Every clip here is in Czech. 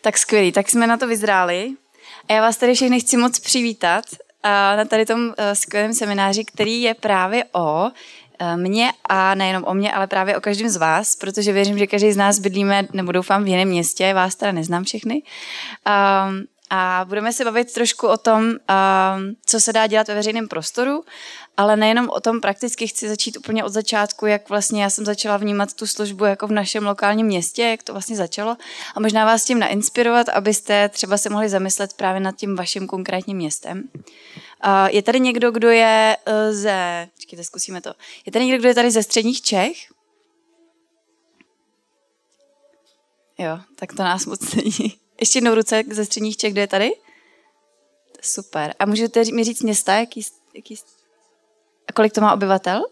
Tak skvělý, tak jsme na to vyzráli. A já vás tady všechny chci moc přivítat na tady tom skvělém semináři, který je právě o mě a nejenom o mě, ale právě o každém z vás, protože věřím, že každý z nás bydlíme, nebo doufám, v jiném městě, vás teda neznám všechny. A budeme se bavit trošku o tom, co se dá dělat ve veřejném prostoru, ale nejenom o tom prakticky, chci začít úplně od začátku, jak vlastně já jsem začala vnímat tu službu jako v našem lokálním městě, jak to vlastně začalo a možná vás tím nainspirovat, abyste třeba se mohli zamyslet právě nad tím vaším konkrétním městem. Je tady někdo, kdo je uh, ze... Počkejte, zkusíme to. Je tady někdo, kdo je tady ze středních Čech? Jo, tak to nás moc není. Ještě jednou ruce ze středních Čech, kdo je tady? Super. A můžete mi říct města, jaký, jaký... A kolik to má obyvatel?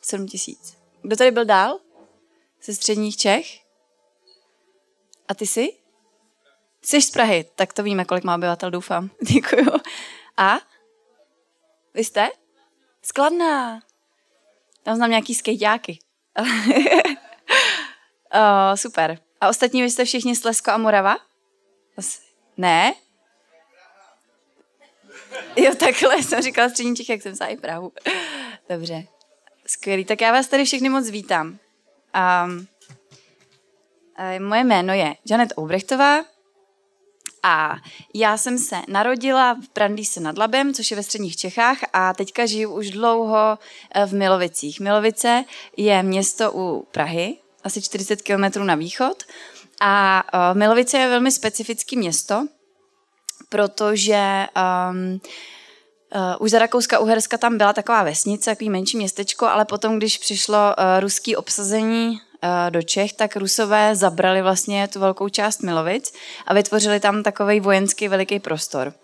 7 tisíc. Kdo tady byl dál? Ze středních Čech? A ty jsi? Jsi z Prahy, tak to víme, kolik má obyvatel, doufám. Děkuju. A? Vy jste? Skladná. Tam znám nějaký skejťáky. oh, super. A ostatní vy jste všichni Slesko a Morava? Ne? Jo, takhle jsem říkala střední Čech, jak jsem i Prahu. Dobře. Skvělý. Tak já vás tady všechny moc vítám. Um, moje jméno je Janet Oubrechtová a já jsem se narodila v Brandýse nad Labem, což je ve středních Čechách a teďka žiju už dlouho eh, v Milovicích. Milovice je město u Prahy, asi 40 kilometrů na východ. A uh, Milovice je velmi specifické město, protože um, Uh, už za Rakouska Uherska tam byla taková vesnice, takový menší městečko, ale potom, když přišlo uh, ruský obsazení Eh, do Čech, tak Rusové zabrali vlastně tu velkou část Milovic a vytvořili tam takový vojenský veliký prostor.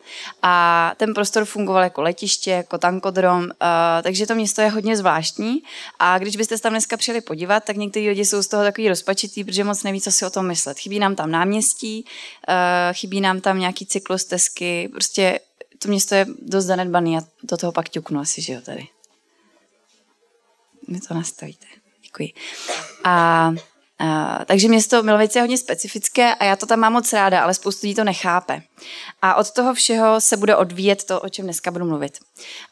A ten prostor fungoval jako letiště, jako tankodrom, eh, takže to město je hodně zvláštní. A když byste se tam dneska přijeli podívat, tak někteří lidi jsou z toho takový rozpačitý, protože moc neví, co si o tom myslet. Chybí nám tam náměstí, eh, chybí nám tam nějaký cyklostezky, prostě to město je dost zanedbaný a do toho pak ťuknu asi, že jo, tady. Vy to nastavíte. Děkuji. A Uh, takže město Milovice je hodně specifické a já to tam mám moc ráda, ale spoustu lidí to nechápe. A od toho všeho se bude odvíjet to, o čem dneska budu mluvit.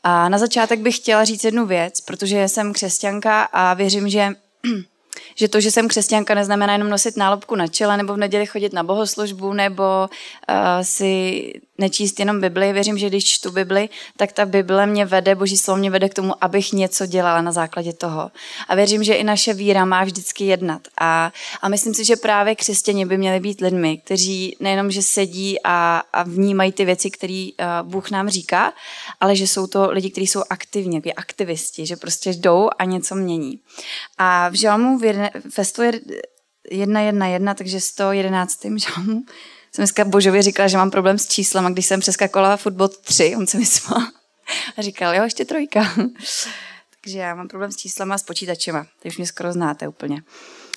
A na začátek bych chtěla říct jednu věc, protože jsem křesťanka a věřím, že že to, že jsem křesťanka, neznamená jenom nosit nálobku na čele nebo v neděli chodit na bohoslužbu nebo uh, si nečíst jenom Bibli. Věřím, že když čtu Bibli, tak ta Bible mě vede, boží slovo mě vede k tomu, abych něco dělala na základě toho. A věřím, že i naše víra má vždycky jednat. A, a myslím si, že právě křesťani by měli být lidmi, kteří nejenom, že sedí a, a vnímají ty věci, které uh, Bůh nám říká, ale že jsou to lidi, kteří jsou aktivní, jako aktivisti, že prostě jdou a něco mění. A v žalmu v jedne, ve 101, takže 111. žalmu jsem dneska Božově říkala, že mám problém s číslem a když jsem přeskakovala fotbal 3, on se mi smál a říkal, jo, ještě trojka. takže já mám problém s číslama a s počítačema, teď už mě skoro znáte úplně.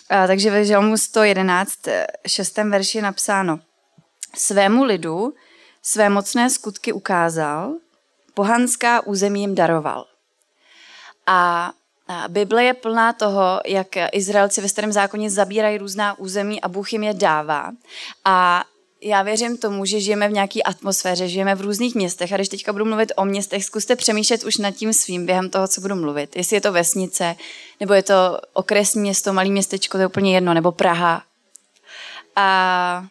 A, takže ve žalmu 111, 6. verši je napsáno Svému lidu své mocné skutky ukázal, pohanská území jim daroval. A Bible je plná toho, jak Izraelci ve starém zákoně zabírají různá území a Bůh jim je dává. A já věřím tomu, že žijeme v nějaké atmosféře, žijeme v různých městech a když teďka budu mluvit o městech, zkuste přemýšlet už nad tím svým během toho, co budu mluvit. Jestli je to vesnice, nebo je to okresní město, malý městečko, to je úplně jedno, nebo Praha. A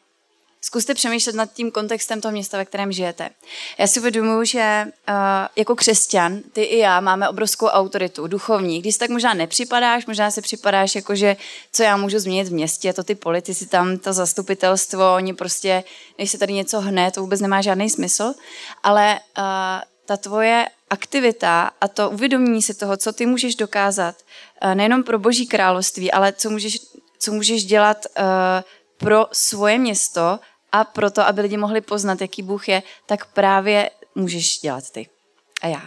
Zkuste přemýšlet nad tím kontextem toho města, ve kterém žijete. Já si uvědomuji, že uh, jako křesťan, ty i já máme obrovskou autoritu, duchovní. Když tak možná nepřipadáš, možná si připadáš jako, že co já můžu změnit v městě, to ty politici tam, to zastupitelstvo, oni prostě, než se tady něco hne, to vůbec nemá žádný smysl. Ale uh, ta tvoje aktivita a to uvědomění si toho, co ty můžeš dokázat, uh, nejenom pro boží království, ale co můžeš, co můžeš dělat uh, pro svoje město a proto, aby lidi mohli poznat, jaký Bůh je, tak právě můžeš dělat ty. A já.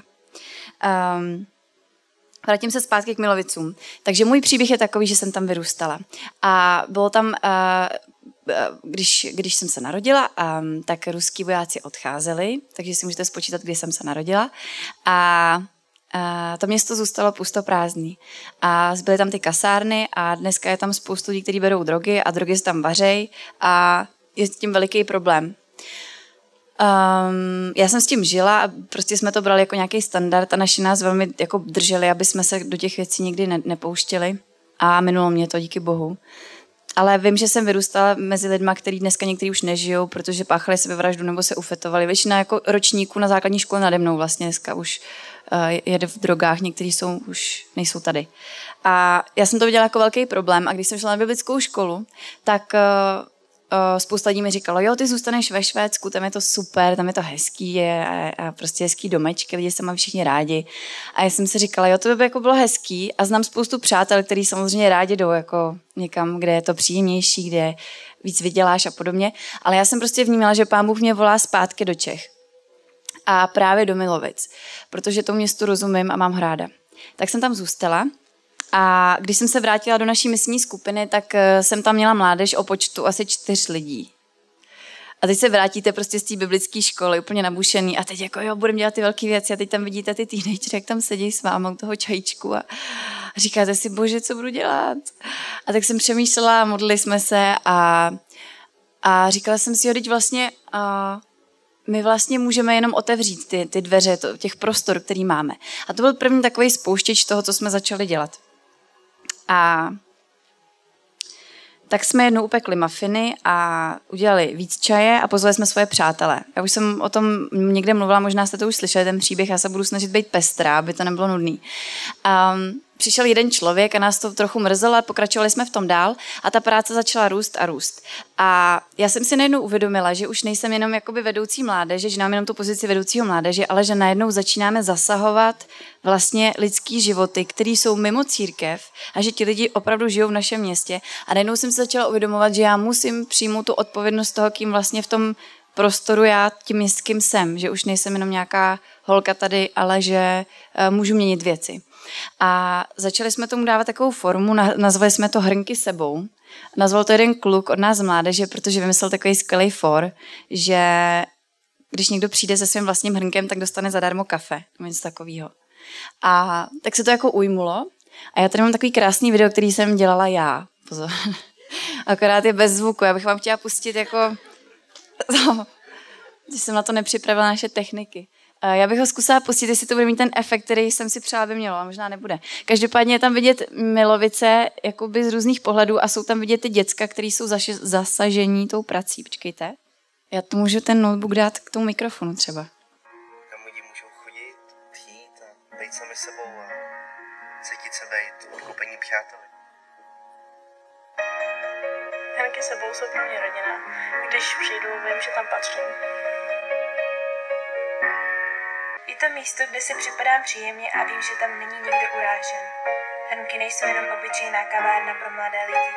Um, Vrátím se zpátky k Milovicům. Takže můj příběh je takový, že jsem tam vyrůstala. A bylo tam, uh, když, když jsem se narodila, um, tak ruský vojáci odcházeli, takže si můžete spočítat, kdy jsem se narodila. A a to město zůstalo pusto prázdný. A zbyly tam ty kasárny a dneska je tam spoustu lidí, kteří berou drogy a drogy se tam vařej a je s tím veliký problém. Um, já jsem s tím žila a prostě jsme to brali jako nějaký standard a naši nás velmi jako drželi, aby jsme se do těch věcí nikdy ne, nepouštěli. A minulo mě to, díky bohu. Ale vím, že jsem vyrůstala mezi lidmi, kteří dneska někteří už nežijou, protože páchali sebevraždu nebo se ufetovali. Většina jako ročníků na základní škole nade mnou vlastně dneska už uh, jede v drogách, někteří jsou už nejsou tady. A já jsem to viděla jako velký problém a když jsem šla na biblickou školu, tak uh, uh, spousta lidí mi říkalo, jo, ty zůstaneš ve Švédsku, tam je to super, tam je to hezký je, a, a prostě hezký domečky, lidi se mají všichni rádi. A já jsem si říkala, jo, to by jako bylo hezký a znám spoustu přátel, kteří samozřejmě rádi jdou jako někam, kde je to příjemnější, kde víc vyděláš a podobně. Ale já jsem prostě vnímala, že pán Bůh mě volá zpátky do Čech. A právě do Milovic, protože to městu rozumím a mám hráda. Tak jsem tam zůstala a když jsem se vrátila do naší misní skupiny, tak eh, jsem tam měla mládež o počtu asi čtyř lidí. A teď se vrátíte prostě z té biblické školy úplně nabušený a teď jako jo, budeme dělat ty velké věci a teď tam vidíte ty teenagery, jak tam sedí s váma u toho čajíčku a říkáte si, bože, co budu dělat? A tak jsem přemýšlela, modlili jsme se a, a říkala jsem si, jo, teď vlastně a, my vlastně můžeme jenom otevřít ty, ty dveře to, těch prostor, který máme. A to byl první takový spouštěč toho, co jsme začali dělat. A tak jsme jednou upekli mafiny a udělali víc čaje a pozvali jsme svoje přátele. Já už jsem o tom někde mluvila, možná jste to už slyšeli, ten příběh, já se budu snažit být pestrá, aby to nebylo nudný. Um, přišel jeden člověk a nás to trochu mrzelo, ale pokračovali jsme v tom dál a ta práce začala růst a růst. A já jsem si najednou uvědomila, že už nejsem jenom jakoby vedoucí mládeže, že nám jenom tu pozici vedoucího mládeže, ale že najednou začínáme zasahovat vlastně lidský životy, které jsou mimo církev a že ti lidi opravdu žijou v našem městě. A najednou jsem se začala uvědomovat, že já musím přijmout tu odpovědnost toho, kým vlastně v tom prostoru já tím městským jsem, že už nejsem jenom nějaká holka tady, ale že uh, můžu měnit věci. A začali jsme tomu dávat takovou formu, nazvali jsme to Hrnky sebou. Nazval to jeden kluk od nás mládeže, protože vymyslel takový skvělý for, že když někdo přijde se svým vlastním hrnkem, tak dostane zadarmo kafe, něco takového. A tak se to jako ujmulo. A já tady mám takový krásný video, který jsem dělala já. Pozor. Akorát je bez zvuku. Já bych vám chtěla pustit jako... Když jsem na to nepřipravila naše techniky. Já bych ho zkusila pustit, jestli to bude mít ten efekt, který jsem si přála, aby mělo, a možná nebude. Každopádně je tam vidět milovice jakoby z různých pohledů a jsou tam vidět ty děcka, které jsou zaši- zasažení tou prací. Počkejte. Já to můžu ten notebook dát k tomu mikrofonu třeba. Tam lidi můžou chodit, přijít a být sami sebou a cítit se být odkoupení přáteli. Henky sebou jsou pro mě rodina. Když přijdu, vím, že tam patřím. Je to místo, kde si připadám příjemně a vím, že tam není nikdo urážen. Hrnky nejsou jenom obyčejná kavárna pro mladé lidi.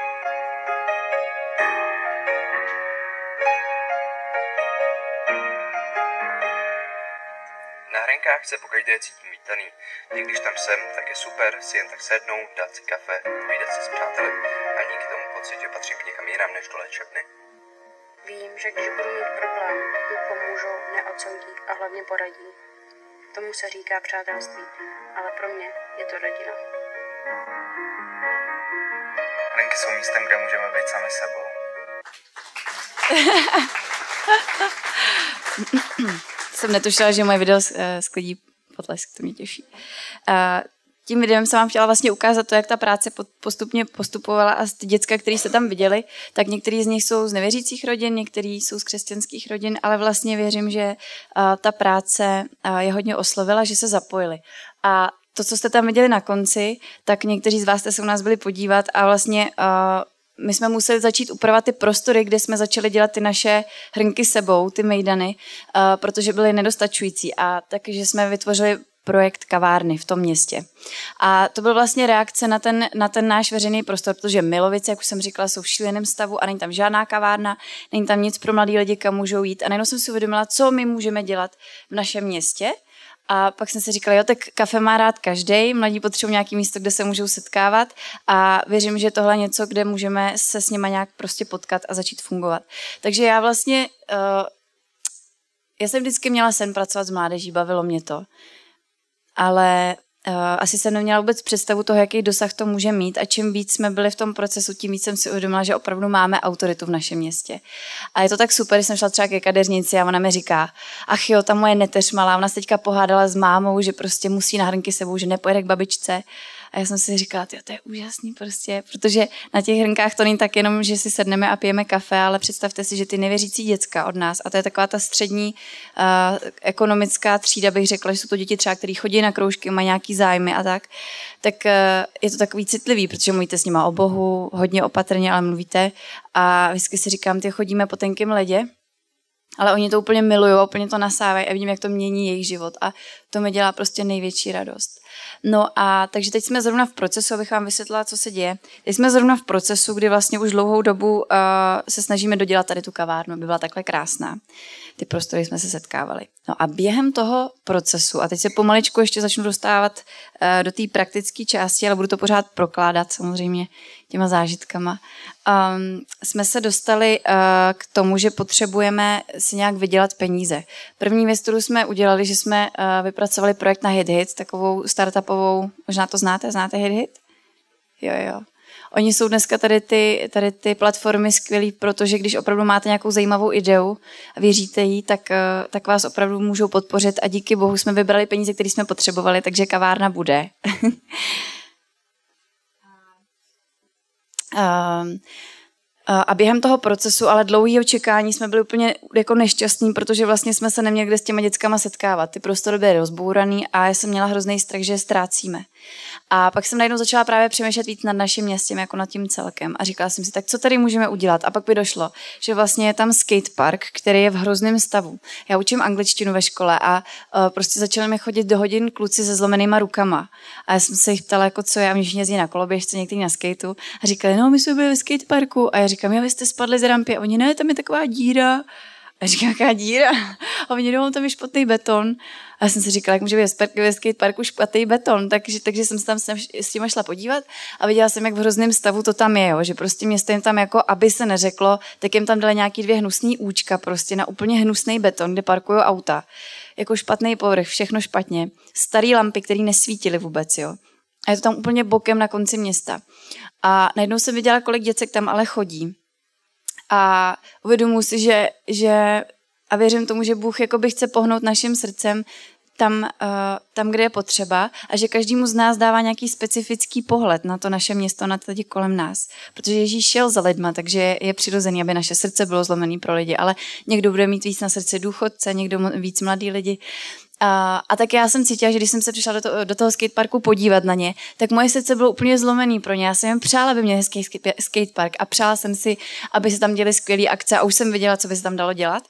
Na hrenkách se pokaždé cítím vítaný. I když tam jsem, tak je super si jen tak sednout, dát si kafe, povídat si s přáteli a díky tomu pocit, že patřím k někam jinam než do léčebny. Vím, že když budu mít problém, mi pomůžou, neodsoudí a hlavně poradí. Tomu se říká přátelství, ale pro mě je to rodina. Hrenky jsou místem, kde můžeme být sami sebou. jsem netušila, že moje video eh, sklidí potlesk, to mě těší. Uh, tím videem jsem vám chtěla vlastně ukázat to, jak ta práce postupně postupovala a ty děcka, které jste tam viděli, tak některý z nich jsou z nevěřících rodin, některý jsou z křesťanských rodin, ale vlastně věřím, že ta práce je hodně oslovila, že se zapojili. A to, co jste tam viděli na konci, tak někteří z vás jste se u nás byli podívat a vlastně my jsme museli začít upravovat ty prostory, kde jsme začali dělat ty naše hrnky sebou, ty mejdany, protože byly nedostačující. A takže jsme vytvořili projekt kavárny v tom městě. A to byl vlastně reakce na ten, na ten náš veřejný prostor, protože Milovice, jak už jsem říkala, jsou v šíleném stavu a není tam žádná kavárna, není tam nic pro mladý lidi, kam můžou jít. A najednou jsem si uvědomila, co my můžeme dělat v našem městě. A pak jsem si říkala, jo, tak kafe má rád každý, mladí potřebují nějaké místo, kde se můžou setkávat a věřím, že tohle je něco, kde můžeme se s nima nějak prostě potkat a začít fungovat. Takže já vlastně, uh, já jsem vždycky měla sen pracovat s mládeží, bavilo mě to ale asi jsem neměla vůbec představu toho, jaký dosah to může mít a čím víc jsme byli v tom procesu, tím víc jsem si uvědomila, že opravdu máme autoritu v našem městě. A je to tak super, když jsem šla třeba ke kadeřnici a ona mi říká, ach jo, ta moje neteř malá, ona se teďka pohádala s mámou, že prostě musí na hrnky sebou, že nepojede k babičce. A já jsem si říkala, to je úžasný prostě, protože na těch hrnkách to není tak jenom, že si sedneme a pijeme kafe, ale představte si, že ty nevěřící děcka od nás, a to je taková ta střední uh, ekonomická třída, bych řekla, že jsou to děti třeba, které chodí na kroužky, mají nějaký zájmy a tak, tak uh, je to takový citlivý, protože mluvíte s nima o Bohu, hodně opatrně, ale mluvíte a vždycky si říkám, ty chodíme po tenkém ledě, ale oni to úplně milují, úplně to nasávají a vidím, jak to mění jejich život a to mi dělá prostě největší radost. No a takže teď jsme zrovna v procesu, abych vám vysvětlila, co se děje. Teď jsme zrovna v procesu, kdy vlastně už dlouhou dobu uh, se snažíme dodělat tady tu kavárnu, aby byla takhle krásná. Ty prostory jsme se setkávali. No a během toho procesu, a teď se pomaličku ještě začnu dostávat uh, do té praktické části, ale budu to pořád prokládat samozřejmě těma zážitkama, um, jsme se dostali uh, k tomu, že potřebujeme si nějak vydělat peníze. První věc, kterou jsme udělali, že jsme uh, vypracovali projekt na HitHit, takovou startupovou, možná to znáte, znáte HitHit? Jo, jo. Oni jsou dneska tady ty, tady ty platformy skvělý, protože když opravdu máte nějakou zajímavou ideu a věříte jí, tak, eh, tak vás opravdu můžou podpořit a díky bohu jsme vybrali peníze, které jsme potřebovali, takže kavárna bude. a během toho procesu, ale dlouhého čekání, jsme byli úplně jako nešťastní, protože vlastně jsme se neměli kde s těma dětskama setkávat. Ty prostory byly rozbouraný a já jsem měla hrozný strach, že je ztrácíme. A pak jsem najednou začala právě přemýšlet víc nad naším městem, jako nad tím celkem. A říkala jsem si, tak co tady můžeme udělat? A pak by došlo, že vlastně je tam skatepark, který je v hrozném stavu. Já učím angličtinu ve škole a uh, prostě začali mi chodit do hodin kluci se zlomenýma rukama. A já jsem se jich ptala, jako co a mě jezdí na koloběžce, někteří na skateu. A říkali, no, my jsme byli ve skateparku. A já říkám, jo, vy jste spadli z rampy. A oni, ne, tam je taková díra. A říkám, jaká díra? A oni jdou, tam je špatný beton. A já jsem si říkala, jak může být ve skateparku špatný beton, takže, takže jsem se tam s tím šla podívat a viděla jsem, jak v hrozném stavu to tam je, jo, že prostě město jim tam jako, aby se neřeklo, tak jim tam dali nějaký dvě hnusný účka prostě na úplně hnusný beton, kde parkují auta. Jako špatný povrch, všechno špatně. Starý lampy, které nesvítily vůbec, jo. A je to tam úplně bokem na konci města. A najednou jsem viděla, kolik děcek tam ale chodí. A uvědomuji si, že, že a věřím tomu, že Bůh jakoby chce pohnout naším srdcem tam, uh, tam, kde je potřeba a že každému z nás dává nějaký specifický pohled na to naše město, na lidi kolem nás. Protože Ježíš šel za lidma, takže je přirozený, aby naše srdce bylo zlomené pro lidi, ale někdo bude mít víc na srdce důchodce, někdo víc mladý lidi. A, a tak já jsem cítila, že když jsem se přišla do, to, do toho skateparku podívat na ně, tak moje srdce bylo úplně zlomený pro ně. Já jsem jim přála, aby měli hezký skatepark a přála jsem si, aby se tam děli skvělé akce a už jsem viděla, co by se tam dalo dělat.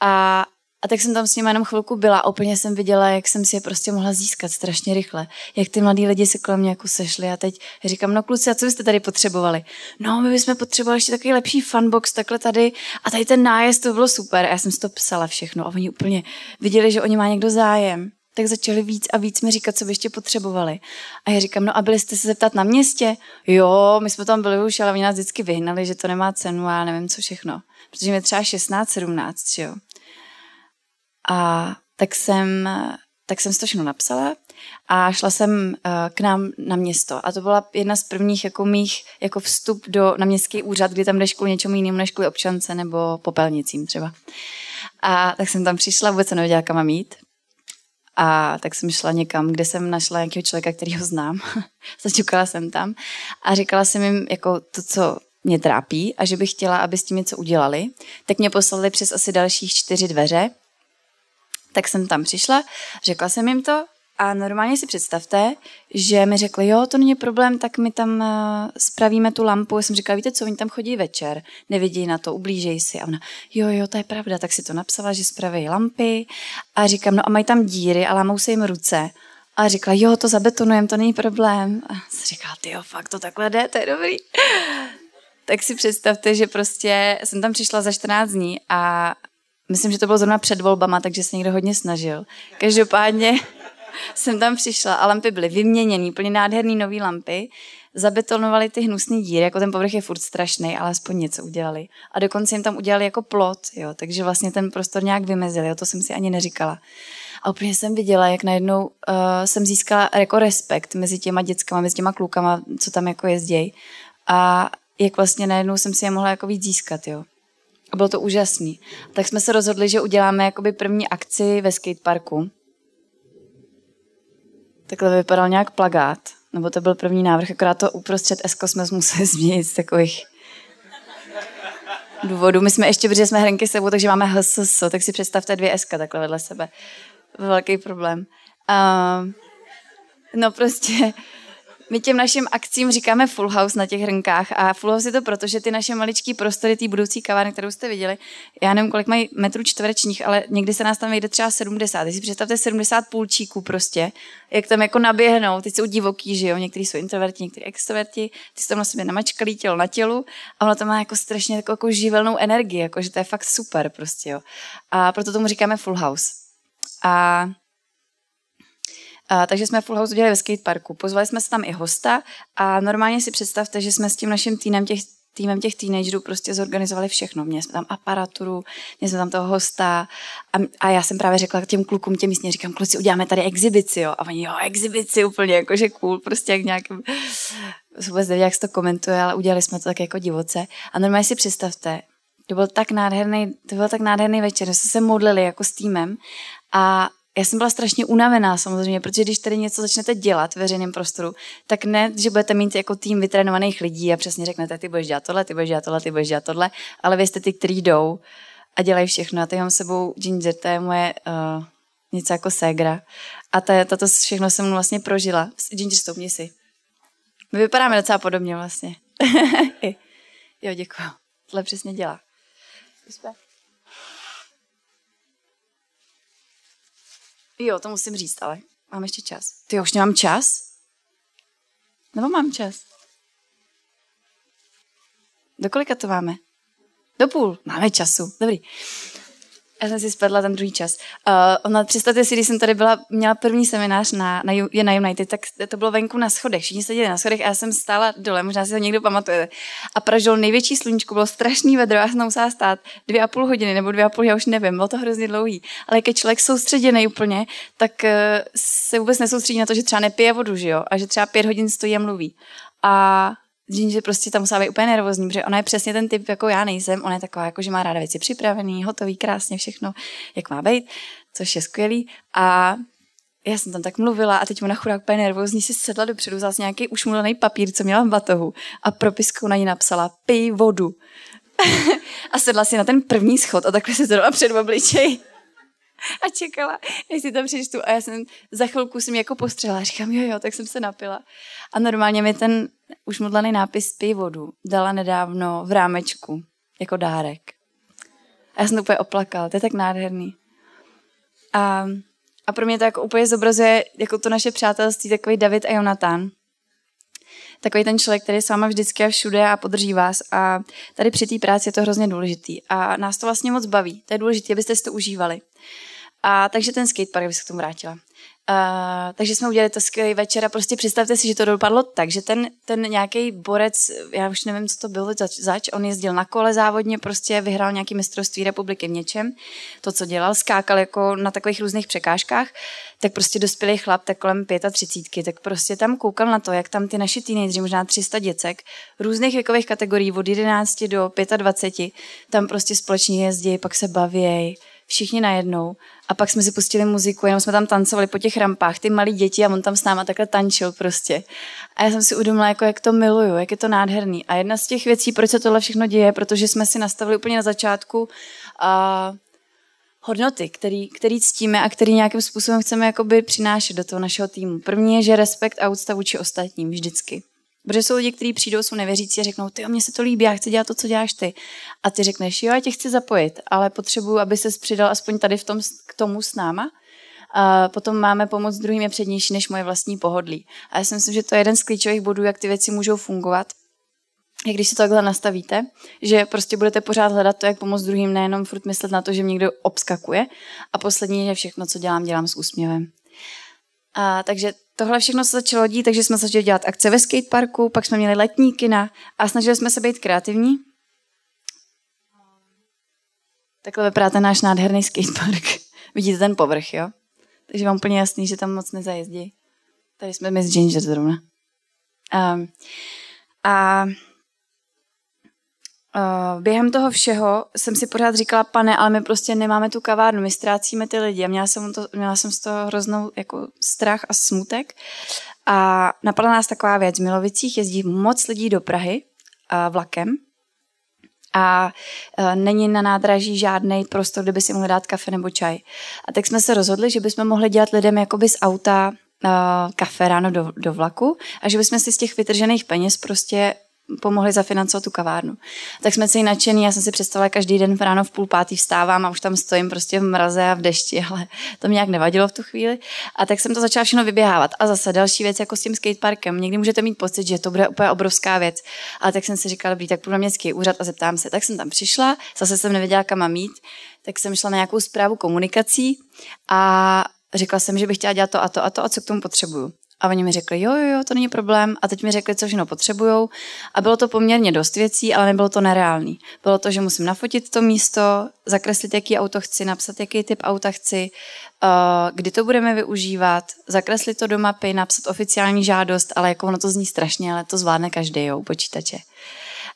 A, a tak jsem tam s nimi jenom chvilku byla a úplně jsem viděla, jak jsem si je prostě mohla získat strašně rychle. Jak ty mladí lidi se kolem mě jako sešli a teď říkám, no kluci, a co byste tady potřebovali? No, my bychom potřebovali ještě takový lepší funbox takhle tady a tady ten nájezd, to bylo super. A já jsem si to psala všechno a oni úplně viděli, že oni má někdo zájem tak začali víc a víc mi říkat, co by ještě potřebovali. A já říkám, no a byli jste se zeptat na městě? Jo, my jsme tam byli už, ale oni nás vždycky vyhnali, že to nemá cenu a nevím co všechno. Protože mi třeba 16, 17, že jo. A tak jsem, tak jsem si to všechno napsala a šla jsem uh, k nám na město. A to byla jedna z prvních jako mých jako vstup do, na městský úřad, kdy tam jdeš kvůli něčemu jinému než kvůli občance nebo popelnicím třeba. A tak jsem tam přišla, vůbec se nevěděla, kam mám jít. A tak jsem šla někam, kde jsem našla nějakého člověka, který ho znám. Začukala jsem tam a říkala jsem jim jako to, co mě trápí a že bych chtěla, aby s tím něco udělali. Tak mě poslali přes asi dalších čtyři dveře tak jsem tam přišla, řekla jsem jim to a normálně si představte, že mi řekli, jo, to není problém, tak my tam uh, spravíme tu lampu. Já jsem říkala, víte co, oni tam chodí večer, nevidí na to, ublížej si. A ona, jo, jo, to je pravda, tak si to napsala, že spraví lampy. A říkám, no a mají tam díry a lámou se jim ruce. A říkala, jo, to zabetonujem, to není problém. A jsem říkala, ty jo, fakt to takhle jde, to je dobrý. tak si představte, že prostě jsem tam přišla za 14 dní a Myslím, že to bylo zrovna před volbama, takže se někdo hodně snažil. Každopádně jsem tam přišla a lampy byly vyměněny, úplně nádherný nový lampy. Zabetonovali ty hnusný díry, jako ten povrch je furt strašný, ale aspoň něco udělali. A dokonce jim tam udělali jako plot, jo, takže vlastně ten prostor nějak vymezili, jo, to jsem si ani neříkala. A úplně jsem viděla, jak najednou uh, jsem získala jako respekt mezi těma dětskama, mezi těma klukama, co tam jako jezdějí. A jak vlastně najednou jsem si je mohla jako víc získat, jo. A bylo to úžasný. Tak jsme se rozhodli, že uděláme jakoby první akci ve skateparku. Takhle vypadal nějak plagát, nebo to byl první návrh, akorát to uprostřed Esko jsme museli změnit z takových důvodů. My jsme ještě, protože jsme hrenky sebou, takže máme HSS, tak si představte dvě SK takhle vedle sebe. Velký problém. Uh, no prostě my těm našim akcím říkáme full house na těch hrnkách a full house je to proto, že ty naše maličké prostory, ty budoucí kavárny, kterou jste viděli, já nevím, kolik mají metrů čtverečních, ale někdy se nás tam vejde třeba 70. Když si představte 70 půlčíků prostě, jak tam jako naběhnou, teď jsou divoký, že jo, někteří jsou introverti, někteří extroverti, ty jsou tam na sobě namačkalí tělo na tělu a ono to má jako strašně jako, jako živelnou energii, jako že to je fakt super prostě, jo. A proto tomu říkáme full house. A a, takže jsme Full House udělali ve skateparku. Pozvali jsme se tam i hosta a normálně si představte, že jsme s tím naším týmem těch týmem těch teenagerů prostě zorganizovali všechno. Měli jsme tam aparaturu, měli jsme tam toho hosta a, a já jsem právě řekla těm klukům, těm místně, říkám, kluci, uděláme tady exibici, jo. A oni, jo, exibici úplně, jakože cool, prostě jak nějakým, vůbec nevím, jak se to komentuje, ale udělali jsme to tak jako divoce. A normálně si představte, to byl tak nádherný, to byl tak nádherný večer, že jsme se modlili jako s týmem a já jsem byla strašně unavená samozřejmě, protože když tady něco začnete dělat v veřejném prostoru, tak ne, že budete mít jako tým vytrénovaných lidí a přesně řeknete, ty budeš dělat tohle, ty budeš dělat tohle, ty budeš dělat tohle, ale vy jste ty, kteří jdou a dělají všechno. A teď mám sebou Ginger, to je moje uh, něco jako ségra. A ta, tato všechno jsem vlastně prožila. Ginger, stoupni si. My vypadáme docela podobně vlastně. jo, děkuji. Tohle přesně dělá. Respect. Jo, to musím říct, ale mám ještě čas. Ty už nemám čas? Nebo mám čas? Do kolika to máme? Do půl. Máme času. Dobrý. Já jsem si spadla ten druhý čas. Uh, ona, představte si, když jsem tady byla, měla první seminář na, na, je na United, tak to bylo venku na schodech. Všichni seděli na schodech a já jsem stála dole, možná si to někdo pamatuje. A pražil největší sluníčko, bylo strašný vedro, já jsem musela stát dvě a půl hodiny nebo dvě a půl, já už nevím, bylo to hrozně dlouhý. Ale když člověk soustředěný úplně, tak uh, se vůbec nesoustředí na to, že třeba nepije vodu, že jo? A že třeba pět hodin stojí a mluví. A že prostě tam musela být úplně nervózní, protože ona je přesně ten typ, jako já nejsem. Ona je taková, jako, že má ráda věci připravený, hotový, krásně všechno, jak má být, což je skvělý. A já jsem tam tak mluvila a teď ona chudák úplně nervózní si sedla dopředu, zase nějaký ušmulený papír, co měla v batohu a propiskou na ní napsala pij vodu. a sedla si na ten první schod a takhle se dala před obličej a čekala, jestli to přečtu. A já jsem za chvilku jsem jako postřela, říkám, jo, jo, tak jsem se napila. A normálně mi ten už modlaný nápis pij vodu dala nedávno v rámečku, jako dárek. A já jsem to úplně oplakala, to je tak nádherný. A, a pro mě to jako úplně zobrazuje jako to naše přátelství, takový David a Jonathan. Takový ten člověk, který je s váma vždycky a všude a podrží vás. A tady při té práci je to hrozně důležitý. A nás to vlastně moc baví. To je důležité, abyste si to užívali. A takže ten skatepark, bych se k tomu vrátila. Uh, takže jsme udělali to skvělý večer a prostě představte si, že to dopadlo tak, že ten, ten nějaký borec, já už nevím, co to bylo zač, zač, on jezdil na kole závodně, prostě vyhrál nějaký mistrovství republiky v něčem, to, co dělal, skákal jako na takových různých překážkách, tak prostě dospělý chlap, tak kolem 35, tak prostě tam koukal na to, jak tam ty naši teenageři, možná 300 děcek, různých věkových kategorií od 11 do 25, tam prostě společně jezdí, pak se baví, všichni najednou. A pak jsme si pustili muziku, jenom jsme tam tancovali po těch rampách, ty malí děti a on tam s náma takhle tančil prostě. A já jsem si uvědomila, jako jak to miluju, jak je to nádherný. A jedna z těch věcí, proč se tohle všechno děje, protože jsme si nastavili úplně na začátku a hodnoty, který, který ctíme a který nějakým způsobem chceme jakoby přinášet do toho našeho týmu. První je, že respekt a úcta vůči ostatním vždycky. Protože jsou lidi, kteří přijdou, jsou nevěřící a řeknou, ty, mně se to líbí, já chci dělat to, co děláš ty. A ty řekneš, jo, já tě chci zapojit, ale potřebuju, aby se přidal aspoň tady v tom, k tomu s náma. A potom máme pomoc druhým je přednější než moje vlastní pohodlí. A já si myslím, že to je jeden z klíčových bodů, jak ty věci můžou fungovat. Jak když si to takhle nastavíte, že prostě budete pořád hledat to, jak pomoct druhým, nejenom furt myslet na to, že mě někdo obskakuje. A poslední je všechno, co dělám, dělám s úsměvem. A, takže tohle všechno se začalo dít, takže jsme začali dělat akce ve skateparku, pak jsme měli letní kina a snažili jsme se být kreativní. Takhle vypadá ten náš nádherný skatepark. Vidíte ten povrch, jo? takže mám úplně jasný, že tam moc nezajezdí. Tady jsme Miss Ginger zrovna. Um, a Uh, během toho všeho jsem si pořád říkala, pane, ale my prostě nemáme tu kavárnu, my ztrácíme ty lidi. A měla jsem, to, měla jsem z toho hroznou jako strach a smutek. A napadla nás taková věc, v Milovicích jezdí moc lidí do Prahy uh, vlakem. A uh, není na nádraží žádný prostor, kde by si mohli dát kafe nebo čaj. A tak jsme se rozhodli, že bychom mohli dělat lidem jakoby z auta kafe ráno do, do vlaku a že bychom si z těch vytržených peněz prostě pomohli zafinancovat tu kavárnu. Tak jsme si nadšený, já jsem si představila, každý den v ráno v půl pátý vstávám a už tam stojím prostě v mraze a v dešti, ale to mě nějak nevadilo v tu chvíli. A tak jsem to začala všechno vyběhávat. A zase další věc jako s tím skateparkem. Někdy můžete mít pocit, že to bude úplně obrovská věc. A tak jsem si říkala, dobrý, tak půjdu na městský úřad a zeptám se. Tak jsem tam přišla, zase jsem nevěděla, kam mám jít, tak jsem šla na nějakou zprávu komunikací a řekla jsem, že bych chtěla dělat to a to a to a co k tomu potřebuju. A oni mi řekli, jo, jo, jo, to není problém. A teď mi řekli, co všechno potřebujou. A bylo to poměrně dost věcí, ale nebylo to nereálný. Bylo to, že musím nafotit to místo, zakreslit, jaký auto chci, napsat, jaký typ auta chci, uh, kdy to budeme využívat, zakreslit to do mapy, napsat oficiální žádost, ale jako ono to zní strašně, ale to zvládne každý, jo, počítače.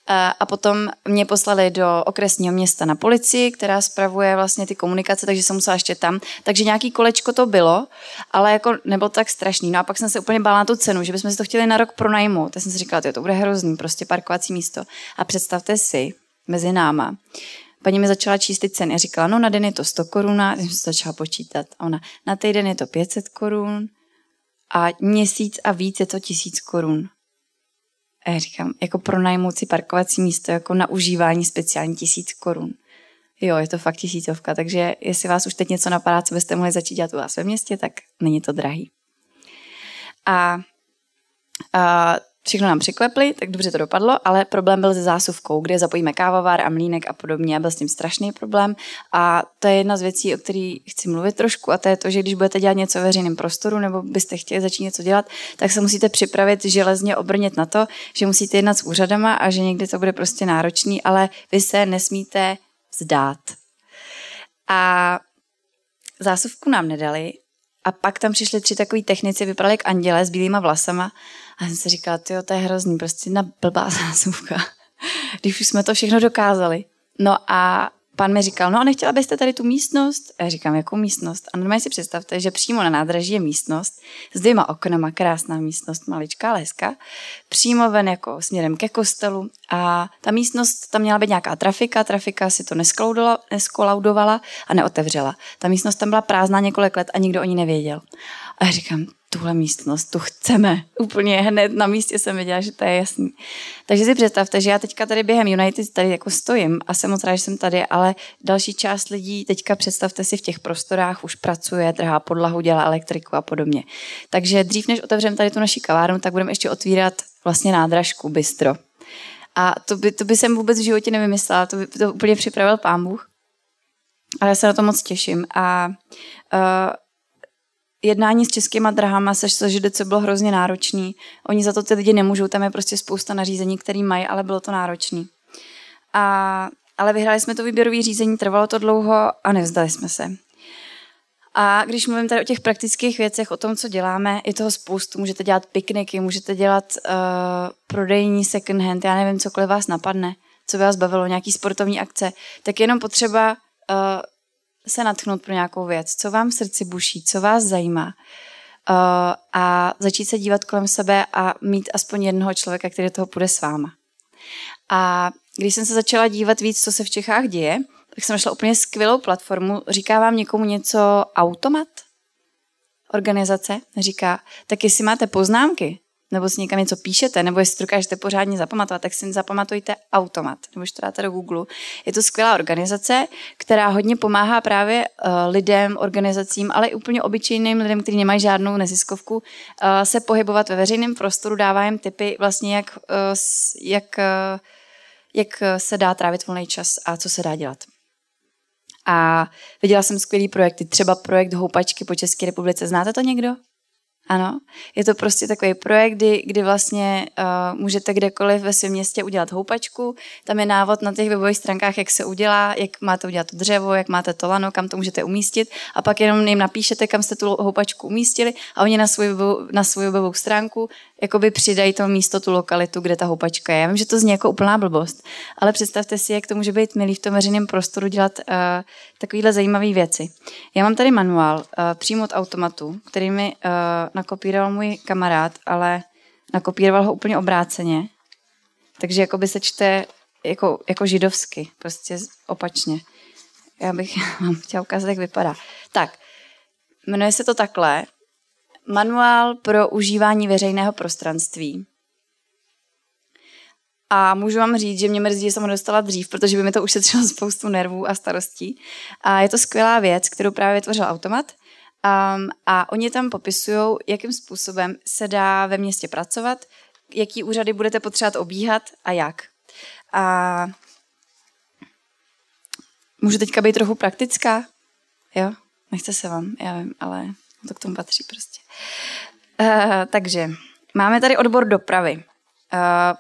A potom mě poslali do okresního města na policii, která spravuje vlastně ty komunikace, takže jsem musela ještě tam. Takže nějaký kolečko to bylo, ale jako nebylo tak strašný. No a pak jsem se úplně bála na tu cenu, že bychom si to chtěli na rok pronajmout. Tak jsem si říkala, to bude hrozný, prostě parkovací místo. A představte si, mezi náma, paní mi začala číst ty ceny a říkala, no na den je to 100 korun, a jsem se začala počítat. A ona, na týden je to 500 korun a měsíc a víc je to 1000 korun. A já říkám, jako pronajmout si parkovací místo jako na užívání speciální tisíc korun. Jo, je to fakt tisícovka, takže jestli vás už teď něco napadá, co byste mohli začít dělat u vás ve městě, tak není to drahý. A, a všechno nám překlepli, tak dobře to dopadlo, ale problém byl se zásuvkou, kde zapojíme kávovar a mlínek a podobně a byl s tím strašný problém. A to je jedna z věcí, o které chci mluvit trošku a to je to, že když budete dělat něco ve veřejném prostoru nebo byste chtěli začít něco dělat, tak se musíte připravit železně obrnit na to, že musíte jednat s úřadama a že někdy to bude prostě náročný, ale vy se nesmíte vzdát. A zásuvku nám nedali a pak tam přišli tři takový technici, vypadali jak anděle s bílýma vlasama a jsem si říkala, jo, to je hrozný, prostě na blbá zásuvka. Když už jsme to všechno dokázali. No a pan mi říkal, no a nechtěla byste tady tu místnost? A já říkám, jakou místnost? A normálně si představte, že přímo na nádraží je místnost s dvěma oknama, krásná místnost, maličká leska, přímo ven jako směrem ke kostelu a ta místnost, tam měla být nějaká trafika, trafika si to neskolaudovala a neotevřela. Ta místnost tam byla prázdná několik let a nikdo o ní nevěděl. A já říkám, tuhle místnost, tu chceme. Úplně hned na místě jsem věděla, že to je jasný. Takže si představte, že já teďka tady během United tady jako stojím a jsem moc rád, že jsem tady, ale další část lidí teďka představte si v těch prostorách už pracuje, trhá podlahu, dělá elektriku a podobně. Takže dřív, než otevřeme tady tu naši kavárnu, tak budeme ještě otvírat vlastně nádražku, bistro. A to by, to by jsem vůbec v životě nevymyslela, to by to úplně připravil pán Bůh. Ale já se na to moc těším. A uh, jednání s českýma drahama se SŽDC bylo hrozně náročný. Oni za to ty lidi nemůžou, tam je prostě spousta nařízení, který mají, ale bylo to náročný. A, ale vyhráli jsme to výběrové řízení, trvalo to dlouho a nevzdali jsme se. A když mluvím tady o těch praktických věcech, o tom, co děláme, je toho spoustu. Můžete dělat pikniky, můžete dělat uh, prodejní second hand, já nevím, cokoliv vás napadne, co by vás bavilo, nějaký sportovní akce, tak jenom potřeba uh, se natchnout pro nějakou věc, co vám v srdci buší, co vás zajímá uh, a začít se dívat kolem sebe a mít aspoň jednoho člověka, který toho půjde s váma. A když jsem se začala dívat víc, co se v Čechách děje, tak jsem našla úplně skvělou platformu. Říká vám někomu něco automat? Organizace říká, tak jestli máte poznámky, nebo si někam něco píšete, nebo jestli to dokážete pořádně zapamatovat, tak si zapamatujte automat, nebo to dáte do Google. Je to skvělá organizace, která hodně pomáhá právě uh, lidem, organizacím, ale i úplně obyčejným lidem, kteří nemají žádnou neziskovku, uh, se pohybovat ve veřejném prostoru, dává jim tipy vlastně, jak, uh, jak, jak se dá trávit volný čas a co se dá dělat. A viděla jsem skvělý projekty, třeba projekt Houpačky po České republice. Znáte to někdo? Ano, je to prostě takový projekt, kdy, kdy vlastně uh, můžete kdekoliv ve svém městě udělat houpačku. Tam je návod na těch webových stránkách, jak se udělá, jak máte udělat to dřevo, jak máte to lano, kam to můžete umístit a pak jenom jim napíšete, kam jste tu houpačku umístili a oni na svou, na svou webovou stránku jakoby přidají to místo, tu lokalitu, kde ta houpačka je. Já vím, že to zní jako úplná blbost, ale představte si, jak to může být milý v tom veřejném prostoru dělat uh, takovéhle zajímavé věci. Já mám tady manuál uh, přímo od automatu, který mi uh, nakopíroval můj kamarád, ale nakopíroval ho úplně obráceně. Takže jako by se čte jako, jako židovsky, prostě opačně. Já bych vám chtěla ukázat, jak vypadá. Tak, jmenuje se to takhle. Manuál pro užívání veřejného prostranství. A můžu vám říct, že mě mrzí, že jsem ho dostala dřív, protože by mi to ušetřilo spoustu nervů a starostí. A je to skvělá věc, kterou právě vytvořil automat. Um, a oni tam popisují, jakým způsobem se dá ve městě pracovat, jaký úřady budete potřebovat obíhat a jak. A můžu teďka být trochu praktická? Jo? Nechce se vám, já vím, ale to k tomu patří prostě. Uh, takže máme tady odbor dopravy. Uh,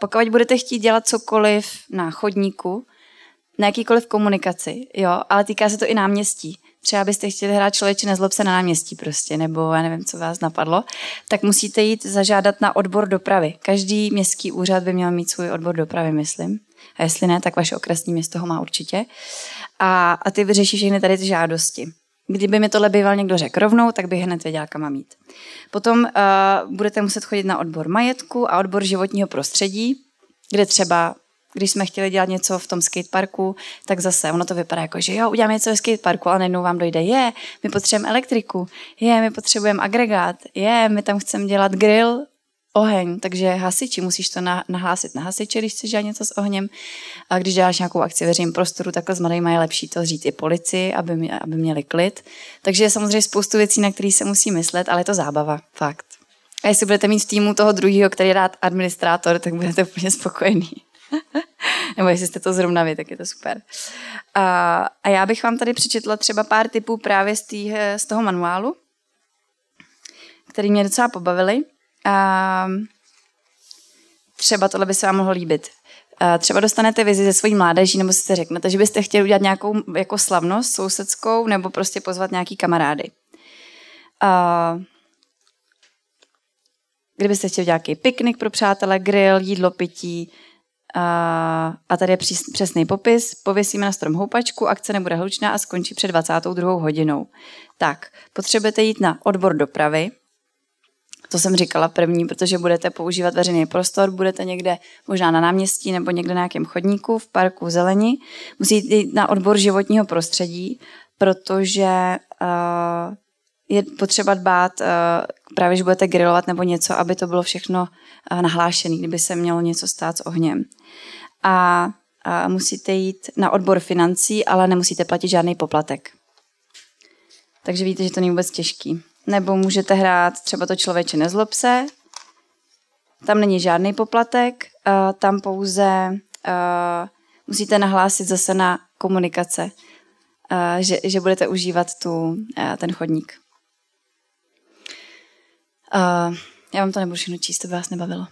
pokud budete chtít dělat cokoliv na chodníku, na jakýkoliv komunikaci, jo, ale týká se to i náměstí. Třeba byste chtěli hrát člověče nezlob se na náměstí prostě, nebo já nevím, co vás napadlo, tak musíte jít zažádat na odbor dopravy. Každý městský úřad by měl mít svůj odbor dopravy, myslím. A jestli ne, tak vaše okresní město ho má určitě. A, a ty vyřeší všechny tady ty žádosti. Kdyby mi tohle býval někdo řekl rovnou, tak bych hned věděla, kam mám jít. Potom uh, budete muset chodit na odbor majetku a odbor životního prostředí, kde třeba když jsme chtěli dělat něco v tom skateparku, tak zase ono to vypadá jako, že jo, uděláme něco ve skateparku, ale najednou vám dojde, je, my potřebujeme elektriku, je, my potřebujeme agregát, je, my tam chceme dělat grill, oheň, takže hasiči, musíš to nahlásit na hasiče, když chceš dělat něco s ohněm. A když děláš nějakou akci veřejném prostoru, takhle s mladými je lepší to říct i policii, aby, mě, aby měli klid. Takže je samozřejmě spoustu věcí, na které se musí myslet, ale je to zábava, fakt. A jestli budete mít v týmu toho druhého, který je rád administrátor, tak budete úplně spokojený. Nebo jestli jste to zrovna vy, tak je to super. A, a já bych vám tady přečetla třeba pár typů právě z, tý, z toho manuálu, který mě docela pobavili. A třeba tohle by se vám mohlo líbit. A třeba dostanete vizi ze svojí mládeží, nebo si řeknete, že byste chtěli udělat nějakou jako slavnost sousedskou, nebo prostě pozvat nějaký kamarády. A kdybyste chtěli nějaký piknik pro přátele, grill, jídlo, pití, a, a tady je přesný popis. Pověsíme na strom houpačku, akce nebude hlučná a skončí před 22. hodinou. Tak, potřebujete jít na odbor dopravy, to jsem říkala první, protože budete používat veřejný prostor, budete někde možná na náměstí nebo někde na nějakém chodníku, v parku, v zelení. Musíte jít na odbor životního prostředí, protože uh, je potřeba dbát uh, právě, že budete grilovat nebo něco, aby to bylo všechno uh, nahlášené, kdyby se mělo něco stát s ohněm. A, a musíte jít na odbor financí, ale nemusíte platit žádný poplatek. Takže víte, že to není vůbec těžký. Nebo můžete hrát třeba to člověče nezlob se, tam není žádný poplatek, uh, tam pouze musíte nahlásit zase na komunikace, že, že budete užívat tu, ten chodník. Uh, já vám to nebudu všechno číst, to by vás nebavilo.